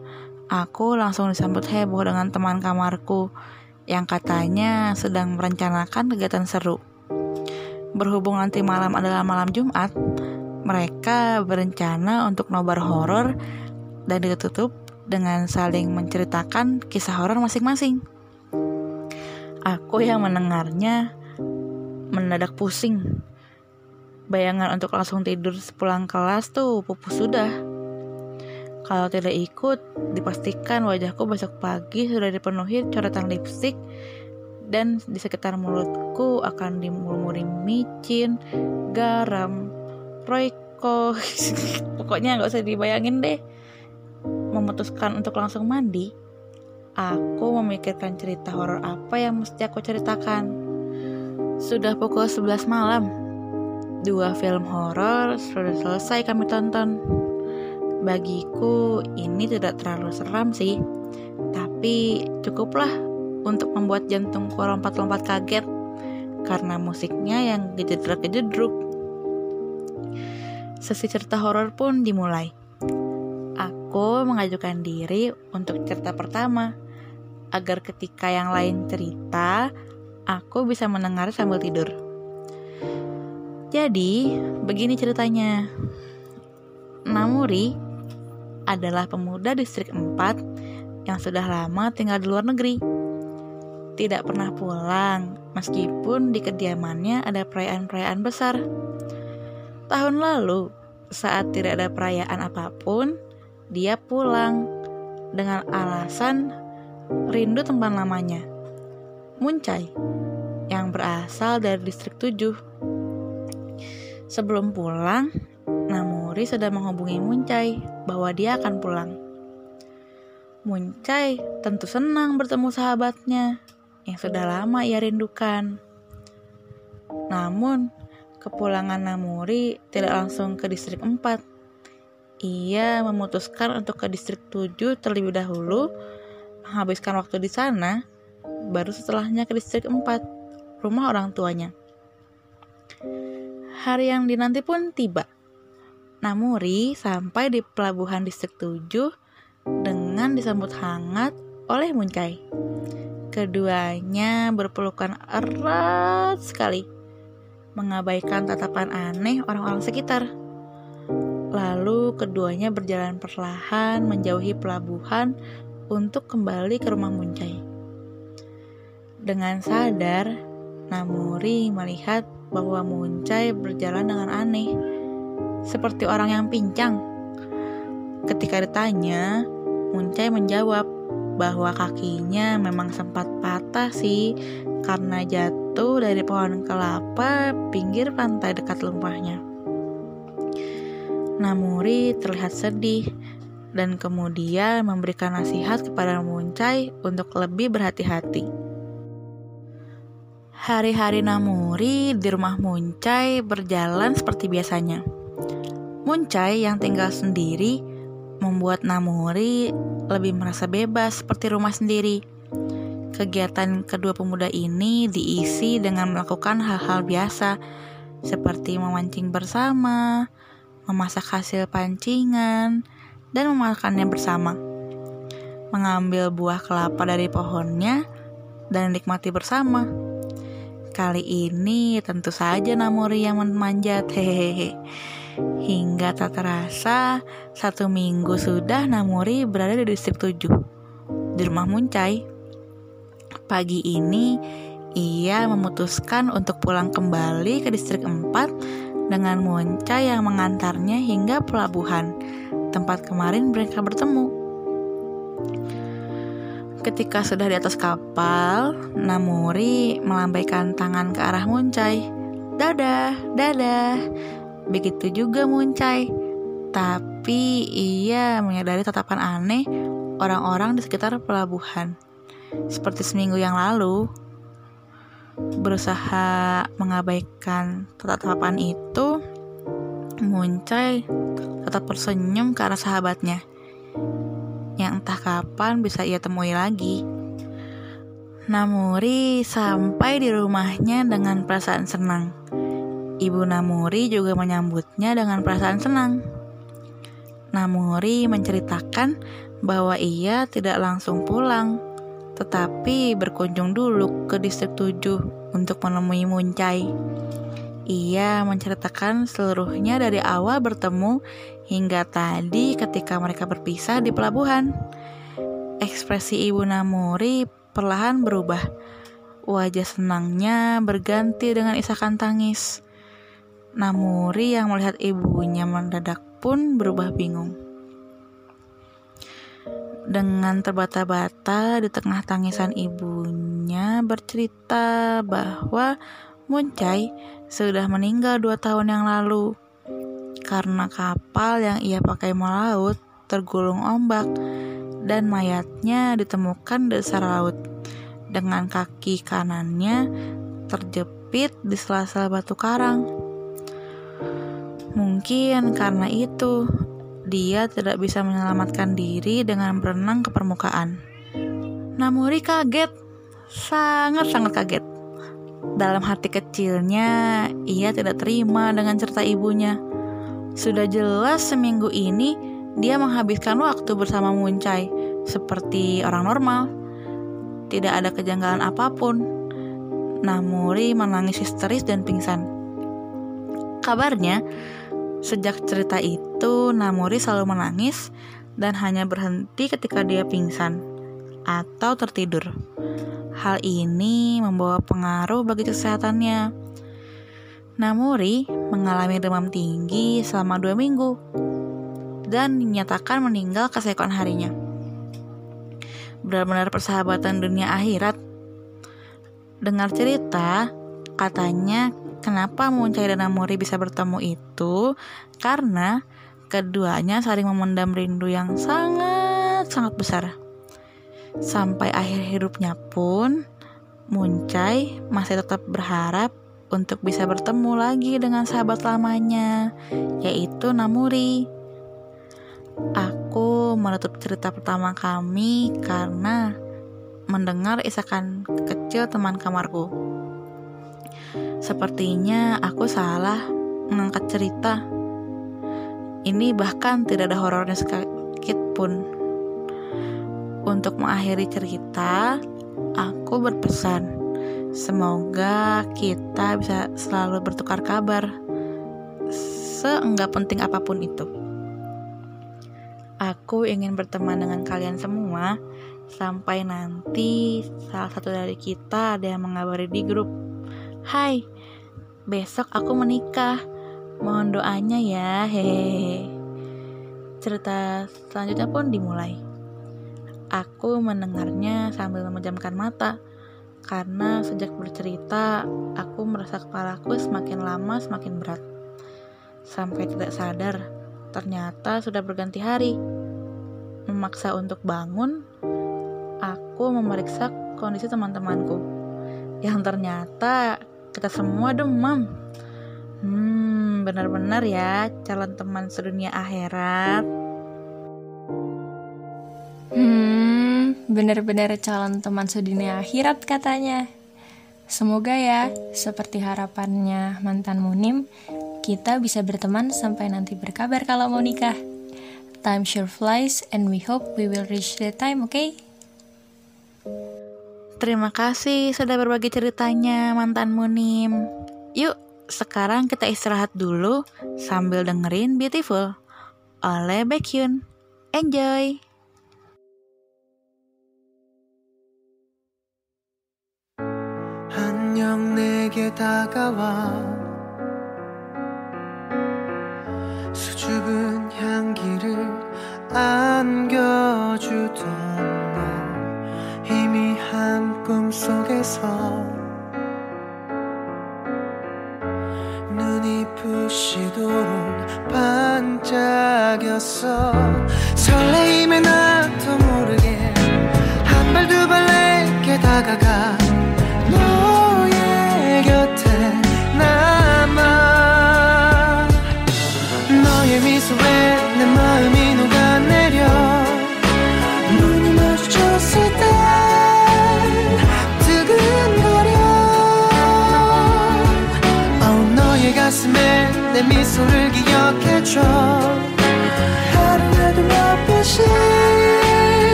aku langsung disambut heboh dengan teman kamarku yang katanya sedang merencanakan kegiatan seru. Berhubung nanti malam adalah malam Jumat, mereka berencana untuk nobar horor dan ditutup dengan saling menceritakan kisah horor masing-masing. Aku yang mendengarnya mendadak pusing. Bayangan untuk langsung tidur sepulang kelas tuh pupus sudah. Kalau tidak ikut, dipastikan wajahku besok pagi sudah dipenuhi coretan lipstick dan di sekitar mulutku akan dimulmuri micin, garam, royco. Pokoknya nggak usah dibayangin deh. Memutuskan untuk langsung mandi, aku memikirkan cerita horor apa yang mesti aku ceritakan. Sudah pukul 11 malam. Dua film horor sudah selesai kami tonton. Bagiku ini tidak terlalu seram sih, tapi cukuplah untuk membuat jantungku lompat-lompat kaget karena musiknya yang gejedruk-gejedruk. Sesi cerita horor pun dimulai. Aku mengajukan diri untuk cerita pertama, agar ketika yang lain cerita, aku bisa mendengar sambil tidur. Jadi, begini ceritanya. Namuri adalah pemuda distrik 4 yang sudah lama tinggal di luar negeri. Tidak pernah pulang, meskipun di kediamannya ada perayaan-perayaan besar. Tahun lalu, saat tidak ada perayaan apa pun, dia pulang dengan alasan rindu tempat lamanya. Muncai, yang berasal dari distrik 7. Sebelum pulang, Namuri sudah menghubungi Muncai bahwa dia akan pulang. Muncai tentu senang bertemu sahabatnya yang sudah lama ia rindukan. Namun, kepulangan Namuri tidak langsung ke distrik 4. Ia memutuskan untuk ke distrik 7 terlebih dahulu, menghabiskan waktu di sana, baru setelahnya ke distrik 4, rumah orang tuanya. Hari yang dinanti pun tiba. Namuri sampai di pelabuhan distrik 7 dengan disambut hangat oleh Muncai. Keduanya berpelukan erat sekali, mengabaikan tatapan aneh orang-orang sekitar. Lalu keduanya berjalan perlahan menjauhi pelabuhan untuk kembali ke rumah Muncai. Dengan sadar, Namuri melihat bahwa Muncai berjalan dengan aneh, seperti orang yang pincang. Ketika ditanya, Muncai menjawab bahwa kakinya memang sempat patah sih karena jatuh dari pohon kelapa pinggir pantai dekat rumahnya. Namuri terlihat sedih dan kemudian memberikan nasihat kepada Muncai untuk lebih berhati-hati. Hari-hari Namuri di rumah Muncai berjalan seperti biasanya. Muncai yang tinggal sendiri membuat Namuri lebih merasa bebas seperti rumah sendiri. Kegiatan kedua pemuda ini diisi dengan melakukan hal-hal biasa seperti memancing bersama, memasak hasil pancingan, dan memakannya bersama. Mengambil buah kelapa dari pohonnya dan nikmati bersama. Kali ini tentu saja Namuri yang memanjat, hehehe. Hingga tak terasa, satu minggu sudah Namuri berada di distrik 7, di rumah Muncai. Pagi ini, ia memutuskan untuk pulang kembali ke distrik 4 dengan Muncai yang mengantarnya hingga pelabuhan, tempat kemarin mereka bertemu. Ketika sudah di atas kapal, Namuri melambaikan tangan ke arah Muncai. Dadah, dadah. Begitu juga Muncai. Tapi ia menyadari tatapan aneh orang-orang di sekitar pelabuhan. Seperti seminggu yang lalu, berusaha mengabaikan tatapan itu, Muncai tetap tersenyum ke arah sahabatnya yang entah kapan bisa ia temui lagi. Namuri sampai di rumahnya dengan perasaan senang. Ibu Namuri juga menyambutnya dengan perasaan senang. Namuri menceritakan bahwa ia tidak langsung pulang, tetapi berkunjung dulu ke distrik 7 untuk menemui Muncai. Ia menceritakan seluruhnya dari awal bertemu hingga tadi ketika mereka berpisah di pelabuhan. Ekspresi Ibu Namuri perlahan berubah. Wajah senangnya berganti dengan isakan tangis. Namuri yang melihat ibunya mendadak pun berubah bingung. Dengan terbata-bata di tengah tangisan ibunya bercerita bahwa Muncai sudah meninggal dua tahun yang lalu karena kapal yang ia pakai melaut tergulung ombak dan mayatnya ditemukan di dasar laut dengan kaki kanannya terjepit di sela-sela batu karang. Mungkin karena itu, dia tidak bisa menyelamatkan diri dengan berenang ke permukaan. Namuri kaget, sangat-sangat kaget. Dalam hati kecilnya, ia tidak terima dengan cerita ibunya. Sudah jelas seminggu ini dia menghabiskan waktu bersama Muncai seperti orang normal. Tidak ada kejanggalan apa pun. Namuri menangis histeris dan pingsan. Kabarnya, Sejak cerita itu, Namori selalu menangis dan hanya berhenti ketika dia pingsan atau tertidur. Hal ini membawa pengaruh bagi kesehatannya. Namori mengalami demam tinggi selama dua minggu dan dinyatakan meninggal keesokan harinya. Benar-benar persahabatan dunia akhirat. Dengar cerita, katanya Kenapa Muncai dan Namori bisa bertemu itu? Karena keduanya saling memendam rindu yang sangat-sangat besar. Sampai akhir hidupnya pun, Muncai masih tetap berharap untuk bisa bertemu lagi dengan sahabat lamanya, yaitu Namuri. Aku menutup cerita pertama kami karena mendengar isakan kecil teman kamarku. Sepertinya aku salah mengangkat cerita. Ini bahkan tidak ada horornya sedikit pun. Untuk mengakhiri cerita, aku berpesan Semoga kita bisa selalu bertukar kabar, seenggak penting apa pun itu. Aku ingin berteman dengan kalian semua sampai nanti salah satu dari kita ada yang mengabari di grup. Hai, besok aku menikah. Mohon doanya ya, hehehe. Cerita selanjutnya pun dimulai. Aku mendengarnya sambil memejamkan mata karena sejak bercerita, aku merasa kepalaku semakin lama semakin berat. Sampai tidak sadar, ternyata sudah berganti hari. Memaksa untuk bangun, aku memeriksa kondisi teman-temanku. Yang ternyata kita semua demam. Hmm, benar-benar ya calon teman sedunia akhirat. Hmm, benar-benar calon teman sedunia akhirat katanya. Semoga ya, seperti harapannya mantan Munim, kita bisa berteman sampai nanti berkabar kalau mau nikah. Time sure flies and we hope we will reach the time, oke? Okay? Terima kasih sudah berbagi ceritanya mantan Munim. Yuk, sekarang kita istirahat dulu sambil dengerin Beautiful oleh Baekhyun. Enjoy! 안녕 내게 다가와. 수줍은 향기를 안겨주던 너 희미한 꿈속에서 눈이 부시도록 반짝였어. 설레임에 나도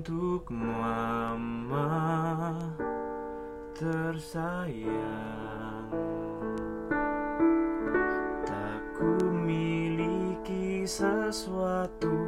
untuk mama tersayang. Tak ku miliki sesuatu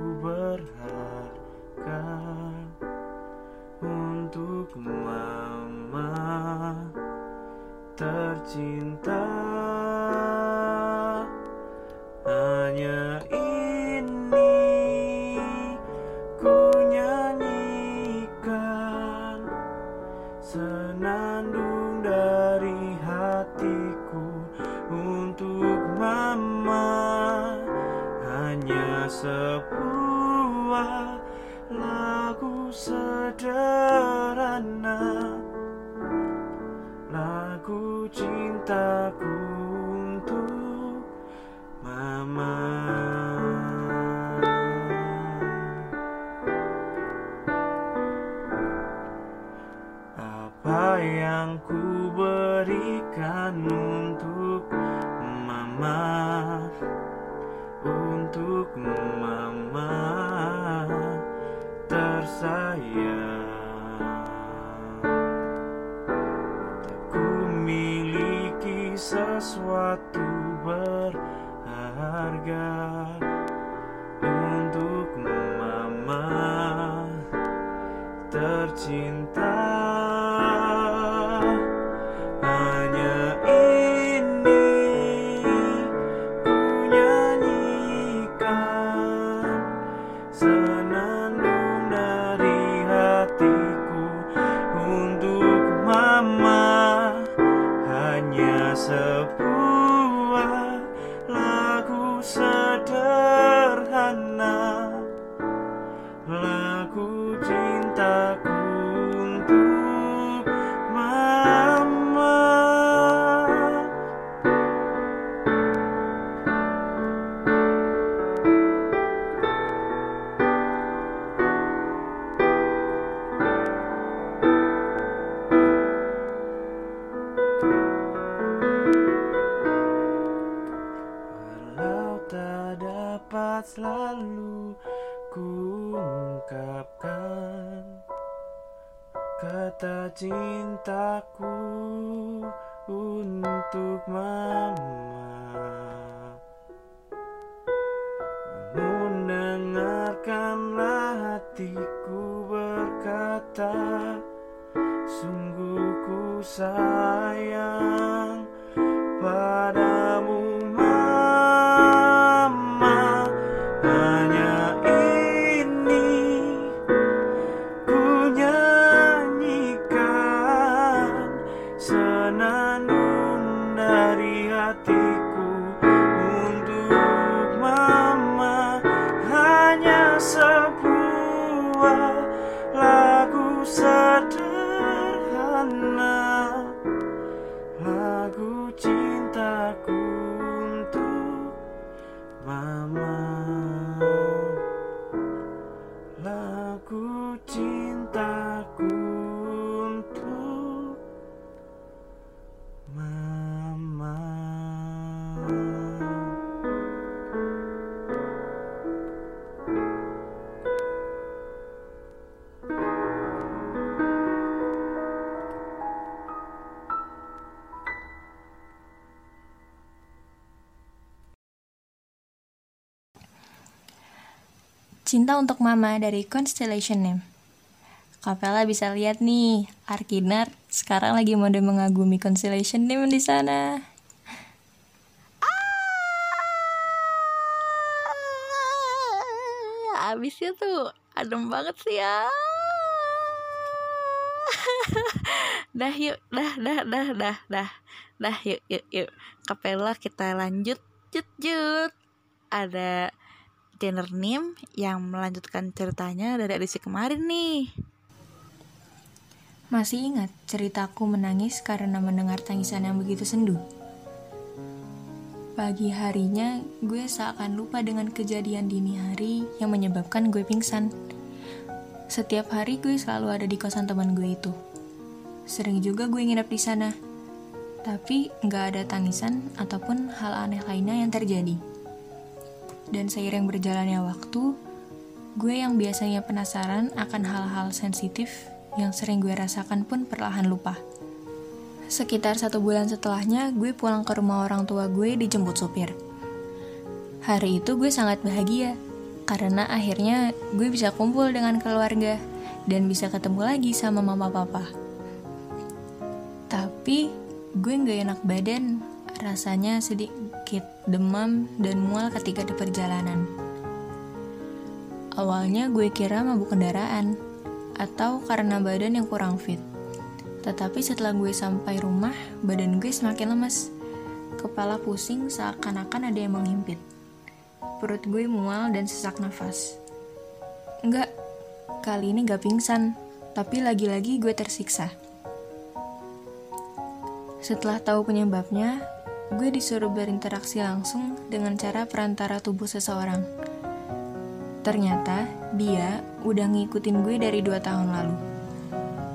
Untuk mama. Tercinta untuk mama. Mendengarkanlah hatiku berkata Sungguh ku sayang. Cinta untuk Mama dari Constellation Name. Kapela bisa lihat nih, Arkinar sekarang lagi mode mengagumi Constellation Name di sana. Ah, Abisnya tuh adem banget sih ya. dah yuk, dah, dah, dah, dah, dah, dah yuk, yuk, yuk. Kapela kita lanjut, jut, jut. Ada Jenner Nim yang melanjutkan ceritanya dari edisi kemarin nih. Masih ingat ceritaku menangis karena mendengar tangisan yang begitu sendu? Pagi harinya, gue seakan lupa dengan kejadian dini hari yang menyebabkan gue pingsan. Setiap hari gue selalu ada di kosan teman gue itu. Sering juga gue nginep di sana. Tapi nggak ada tangisan ataupun hal aneh lainnya yang terjadi. Dan seiring berjalannya waktu, gue yang biasanya penasaran akan hal-hal sensitif yang sering gue rasakan pun perlahan lupa. Sekitar satu bulan setelahnya, gue pulang ke rumah orang tua gue dijemput sopir. Hari itu gue sangat bahagia, karena akhirnya gue bisa kumpul dengan keluarga dan bisa ketemu lagi sama mama papa. Tapi gue gak enak badan, rasanya sedikit demam dan mual ketika di perjalanan. Awalnya gue kira mabuk kendaraan, atau karena badan yang kurang fit. Tetapi setelah gue sampai rumah, badan gue semakin lemes. Kepala pusing seakan-akan ada yang menghimpit. Perut gue mual dan sesak nafas. Enggak, kali ini gak pingsan, tapi lagi-lagi gue tersiksa. Setelah tahu penyebabnya, gue disuruh berinteraksi langsung dengan cara perantara tubuh seseorang. Ternyata dia udah ngikutin gue dari dua tahun lalu.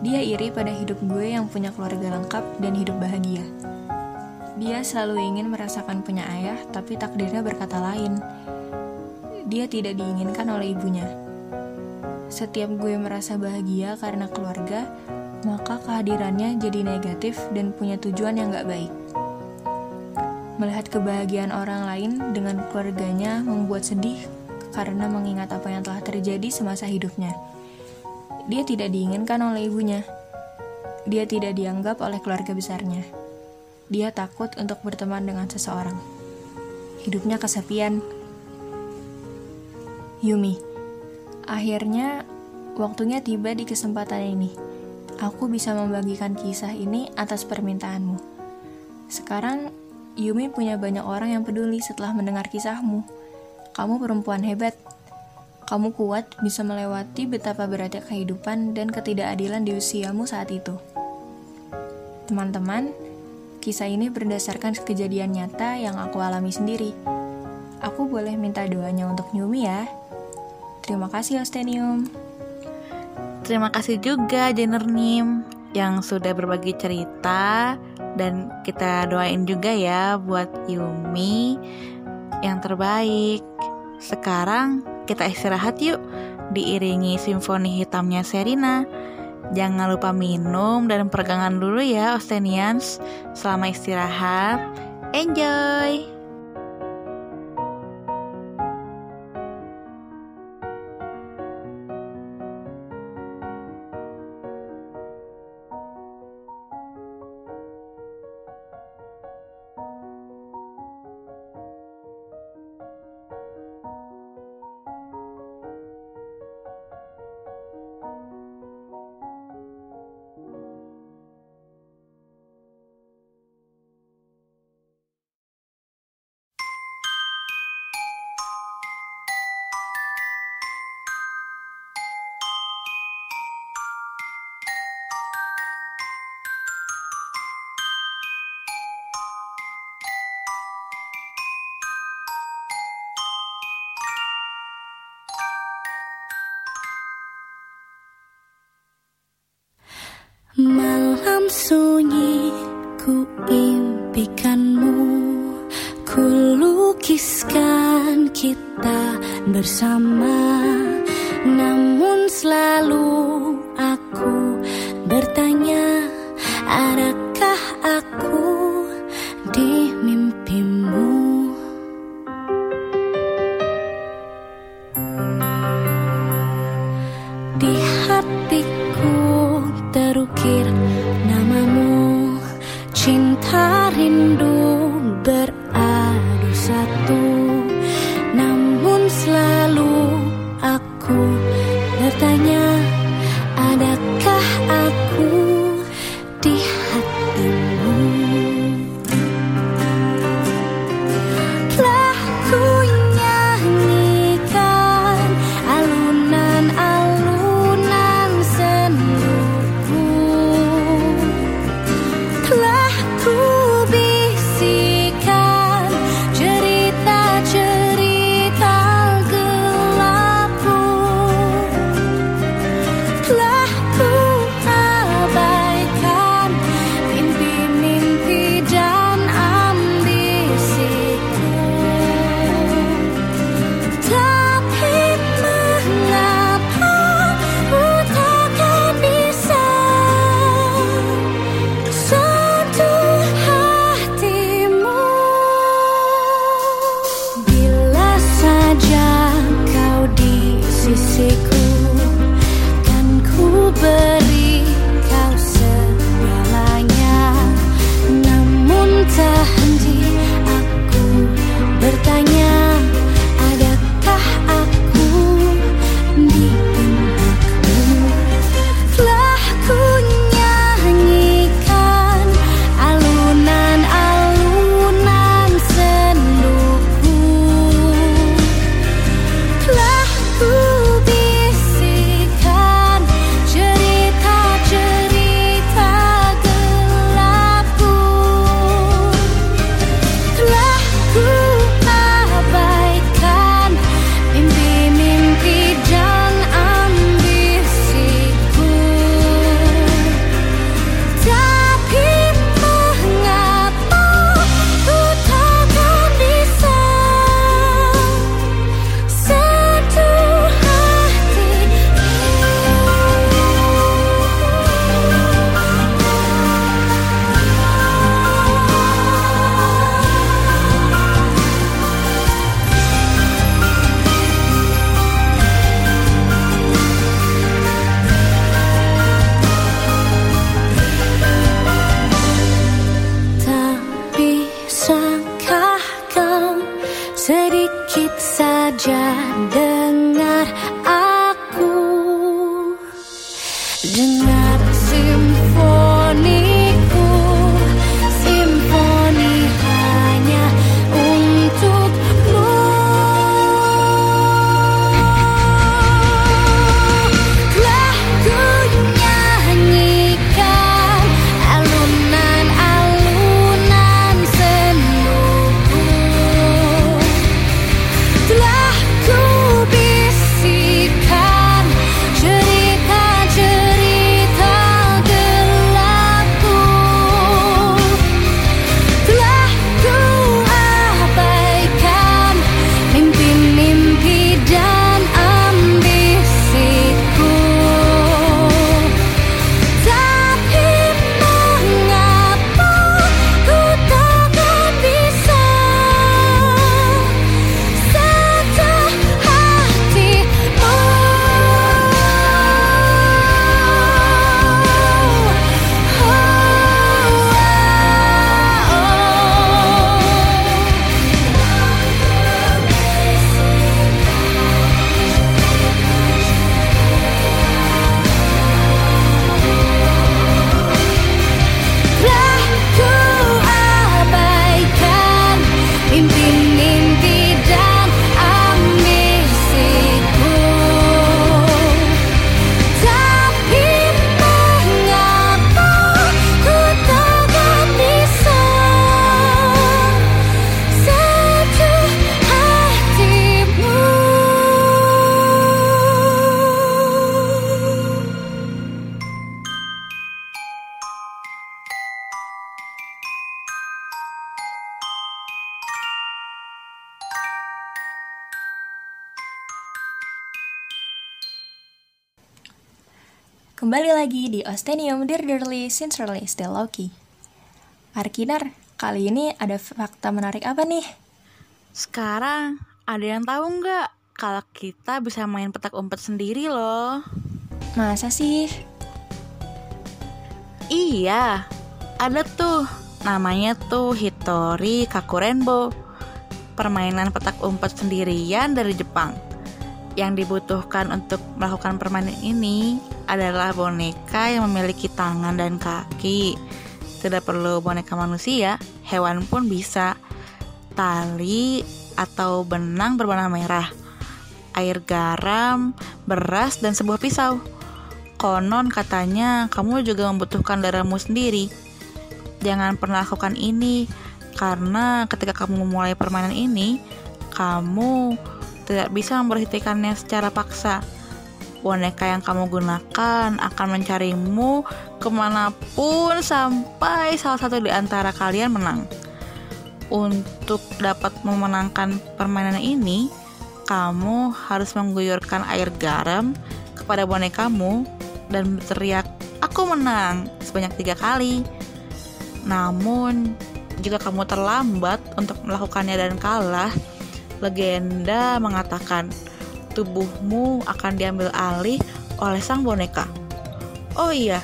Dia iri pada hidup gue yang punya keluarga lengkap dan hidup bahagia. Dia selalu ingin merasakan punya ayah, tapi takdirnya berkata lain. Dia tidak diinginkan oleh ibunya. Setiap gue merasa bahagia karena keluarga, maka kehadirannya jadi negatif dan punya tujuan yang gak baik. Melihat kebahagiaan orang lain dengan keluarganya membuat sedih karena mengingat apa yang telah terjadi semasa hidupnya. Dia tidak diinginkan oleh ibunya. Dia tidak dianggap oleh keluarga besarnya. Dia takut untuk berteman dengan seseorang. Hidupnya kesepian. Yumi, akhirnya waktunya tiba di kesempatan ini. Aku bisa membagikan kisah ini atas permintaanmu. Sekarang, Yumi punya banyak orang yang peduli setelah mendengar kisahmu. Kamu perempuan hebat. Kamu kuat bisa melewati betapa beratnya kehidupan dan ketidakadilan di usiamu saat itu. Teman-teman, kisah ini berdasarkan kejadian nyata yang aku alami sendiri. Aku boleh minta doanya untuk Yumi ya. Terima kasih Ostenium. Terima kasih juga Jenner Nim yang sudah berbagi cerita dan kita doain juga ya buat Yumi yang terbaik. Sekarang kita istirahat yuk diiringi simfoni hitamnya Serina. Jangan lupa minum dan peregangan dulu ya Ostenians selama istirahat. Enjoy! sunyi ku impikanmu. Ku lukiskan kita bersama. Namun selalu aku bertanya Arah Kembali lagi di Ostenium Dearly Sincerely Still Loki. Arkinar, kali ini ada fakta menarik apa nih? Sekarang ada yang tahu nggak kalau kita bisa main petak umpet sendiri loh? Masa sih? Iya, ada tuh. Namanya tuh Hitori Kakurenbo. Permainan petak umpet sendirian dari Jepang. Yang dibutuhkan untuk melakukan permainan ini adalah boneka yang memiliki tangan dan kaki. Tidak perlu boneka manusia, hewan pun bisa. Tali atau benang berwarna merah, air garam, beras, dan sebuah pisau. Konon katanya kamu juga membutuhkan darahmu sendiri. Jangan pernah lakukan ini, karena ketika kamu memulai permainan ini, kamu tidak bisa memberhentikannya secara paksa. Boneka yang kamu gunakan akan mencarimu ke mana pun sampai salah satu di antara kalian menang. Untuk dapat memenangkan permainan ini, kamu harus mengguyurkan air garam kepada bonekamu dan berteriak, "Aku menang!" sebanyak tiga kali. Namun, jika kamu terlambat untuk melakukannya dan kalah, legenda mengatakan tubuhmu akan diambil alih oleh sang boneka. Oh iya,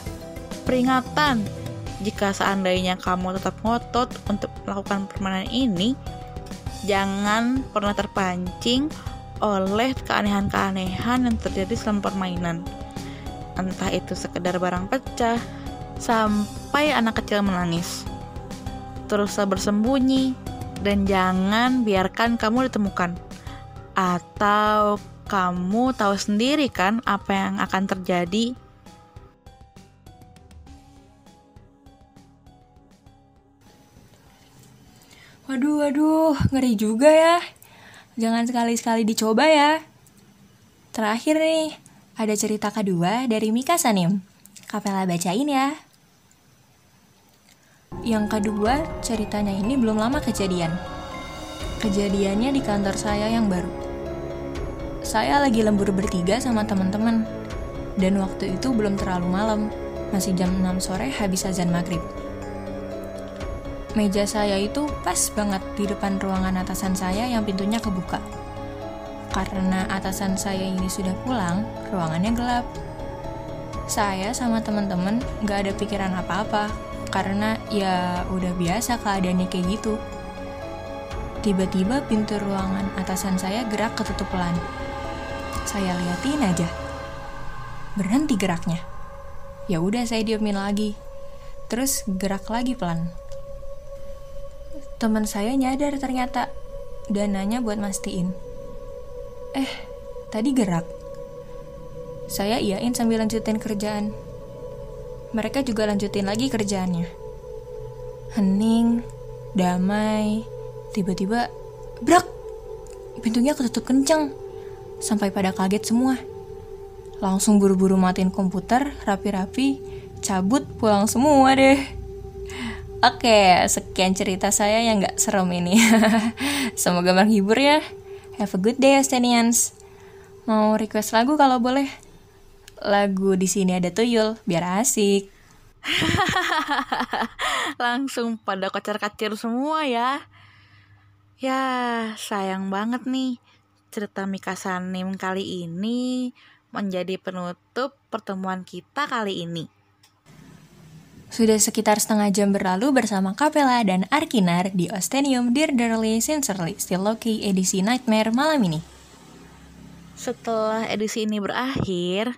peringatan jika seandainya kamu tetap ngotot untuk melakukan permainan ini, jangan pernah terpancing oleh keanehan-keanehan yang terjadi selama permainan. Entah itu sekedar barang pecah, sampai anak kecil menangis. Teruslah bersembunyi, dan jangan biarkan kamu ditemukan. Atau kamu tahu sendiri kan apa yang akan terjadi Waduh, waduh, ngeri juga ya. Jangan sekali-sekali dicoba ya. Terakhir nih, ada cerita kedua dari Mika Sanim. Kapela bacain ya. Yang kedua, ceritanya ini belum lama kejadian. Kejadiannya di kantor saya yang baru. Saya lagi lembur bertiga sama teman-teman. Dan waktu itu belum terlalu malam, masih jam 6 sore habis azan maghrib. Meja saya itu pas banget di depan ruangan atasan saya yang pintunya kebuka. Karena atasan saya ini sudah pulang, ruangannya gelap. Saya sama teman-teman gak ada pikiran apa-apa, karena ya udah biasa keadaannya kayak gitu. Tiba-tiba pintu ruangan atasan saya gerak ketutup pelan. Saya liatin aja. Berhenti geraknya. Ya udah saya diemin lagi. Terus gerak lagi pelan. Teman saya nyadar ternyata dan nanya buat mastiin. Eh, tadi gerak. Saya iyain sambil lanjutin kerjaan. Mereka juga lanjutin lagi kerjaannya. Hening, damai, tiba-tiba brak. Pintunya ketutup kenceng. Sampai pada kaget semua. Langsung buru-buru matiin komputer, rapi-rapi, cabut pulang semua deh. Oke, sekian cerita saya yang gak serem ini. Semoga menghibur ya. Have a good day, Estenians. Mau request lagu kalau boleh? Lagu di sini ada tuyul, biar asik. Langsung pada kocar-kacir semua ya. Ya, sayang banget nih. Cerita Mika Sanim kali ini menjadi penutup pertemuan kita kali ini. Sudah sekitar setengah jam berlalu bersama Kapela dan Arkinar di Ostenium Dear Dearly Sincerely Still Loki edisi Nightmare malam ini. Setelah edisi ini berakhir,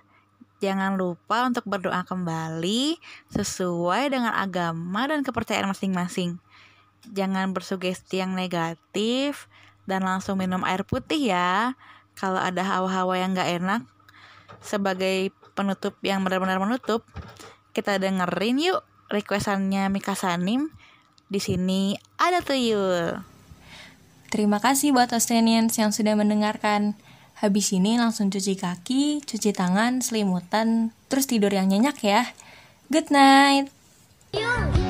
jangan lupa untuk berdoa kembali sesuai dengan agama dan kepercayaan masing-masing. Jangan bersugesti yang negatif dan langsung minum air putih ya. Kalau ada hawa-hawa yang gak enak, sebagai penutup yang benar-benar menutup, kita dengerin yuk requestannya Mika Sanim. Di sini ada tuyul. Terima kasih buat Ostenians yang sudah mendengarkan. Habis ini langsung cuci kaki, cuci tangan, selimutan, terus tidur yang nyenyak ya. Good night. Yung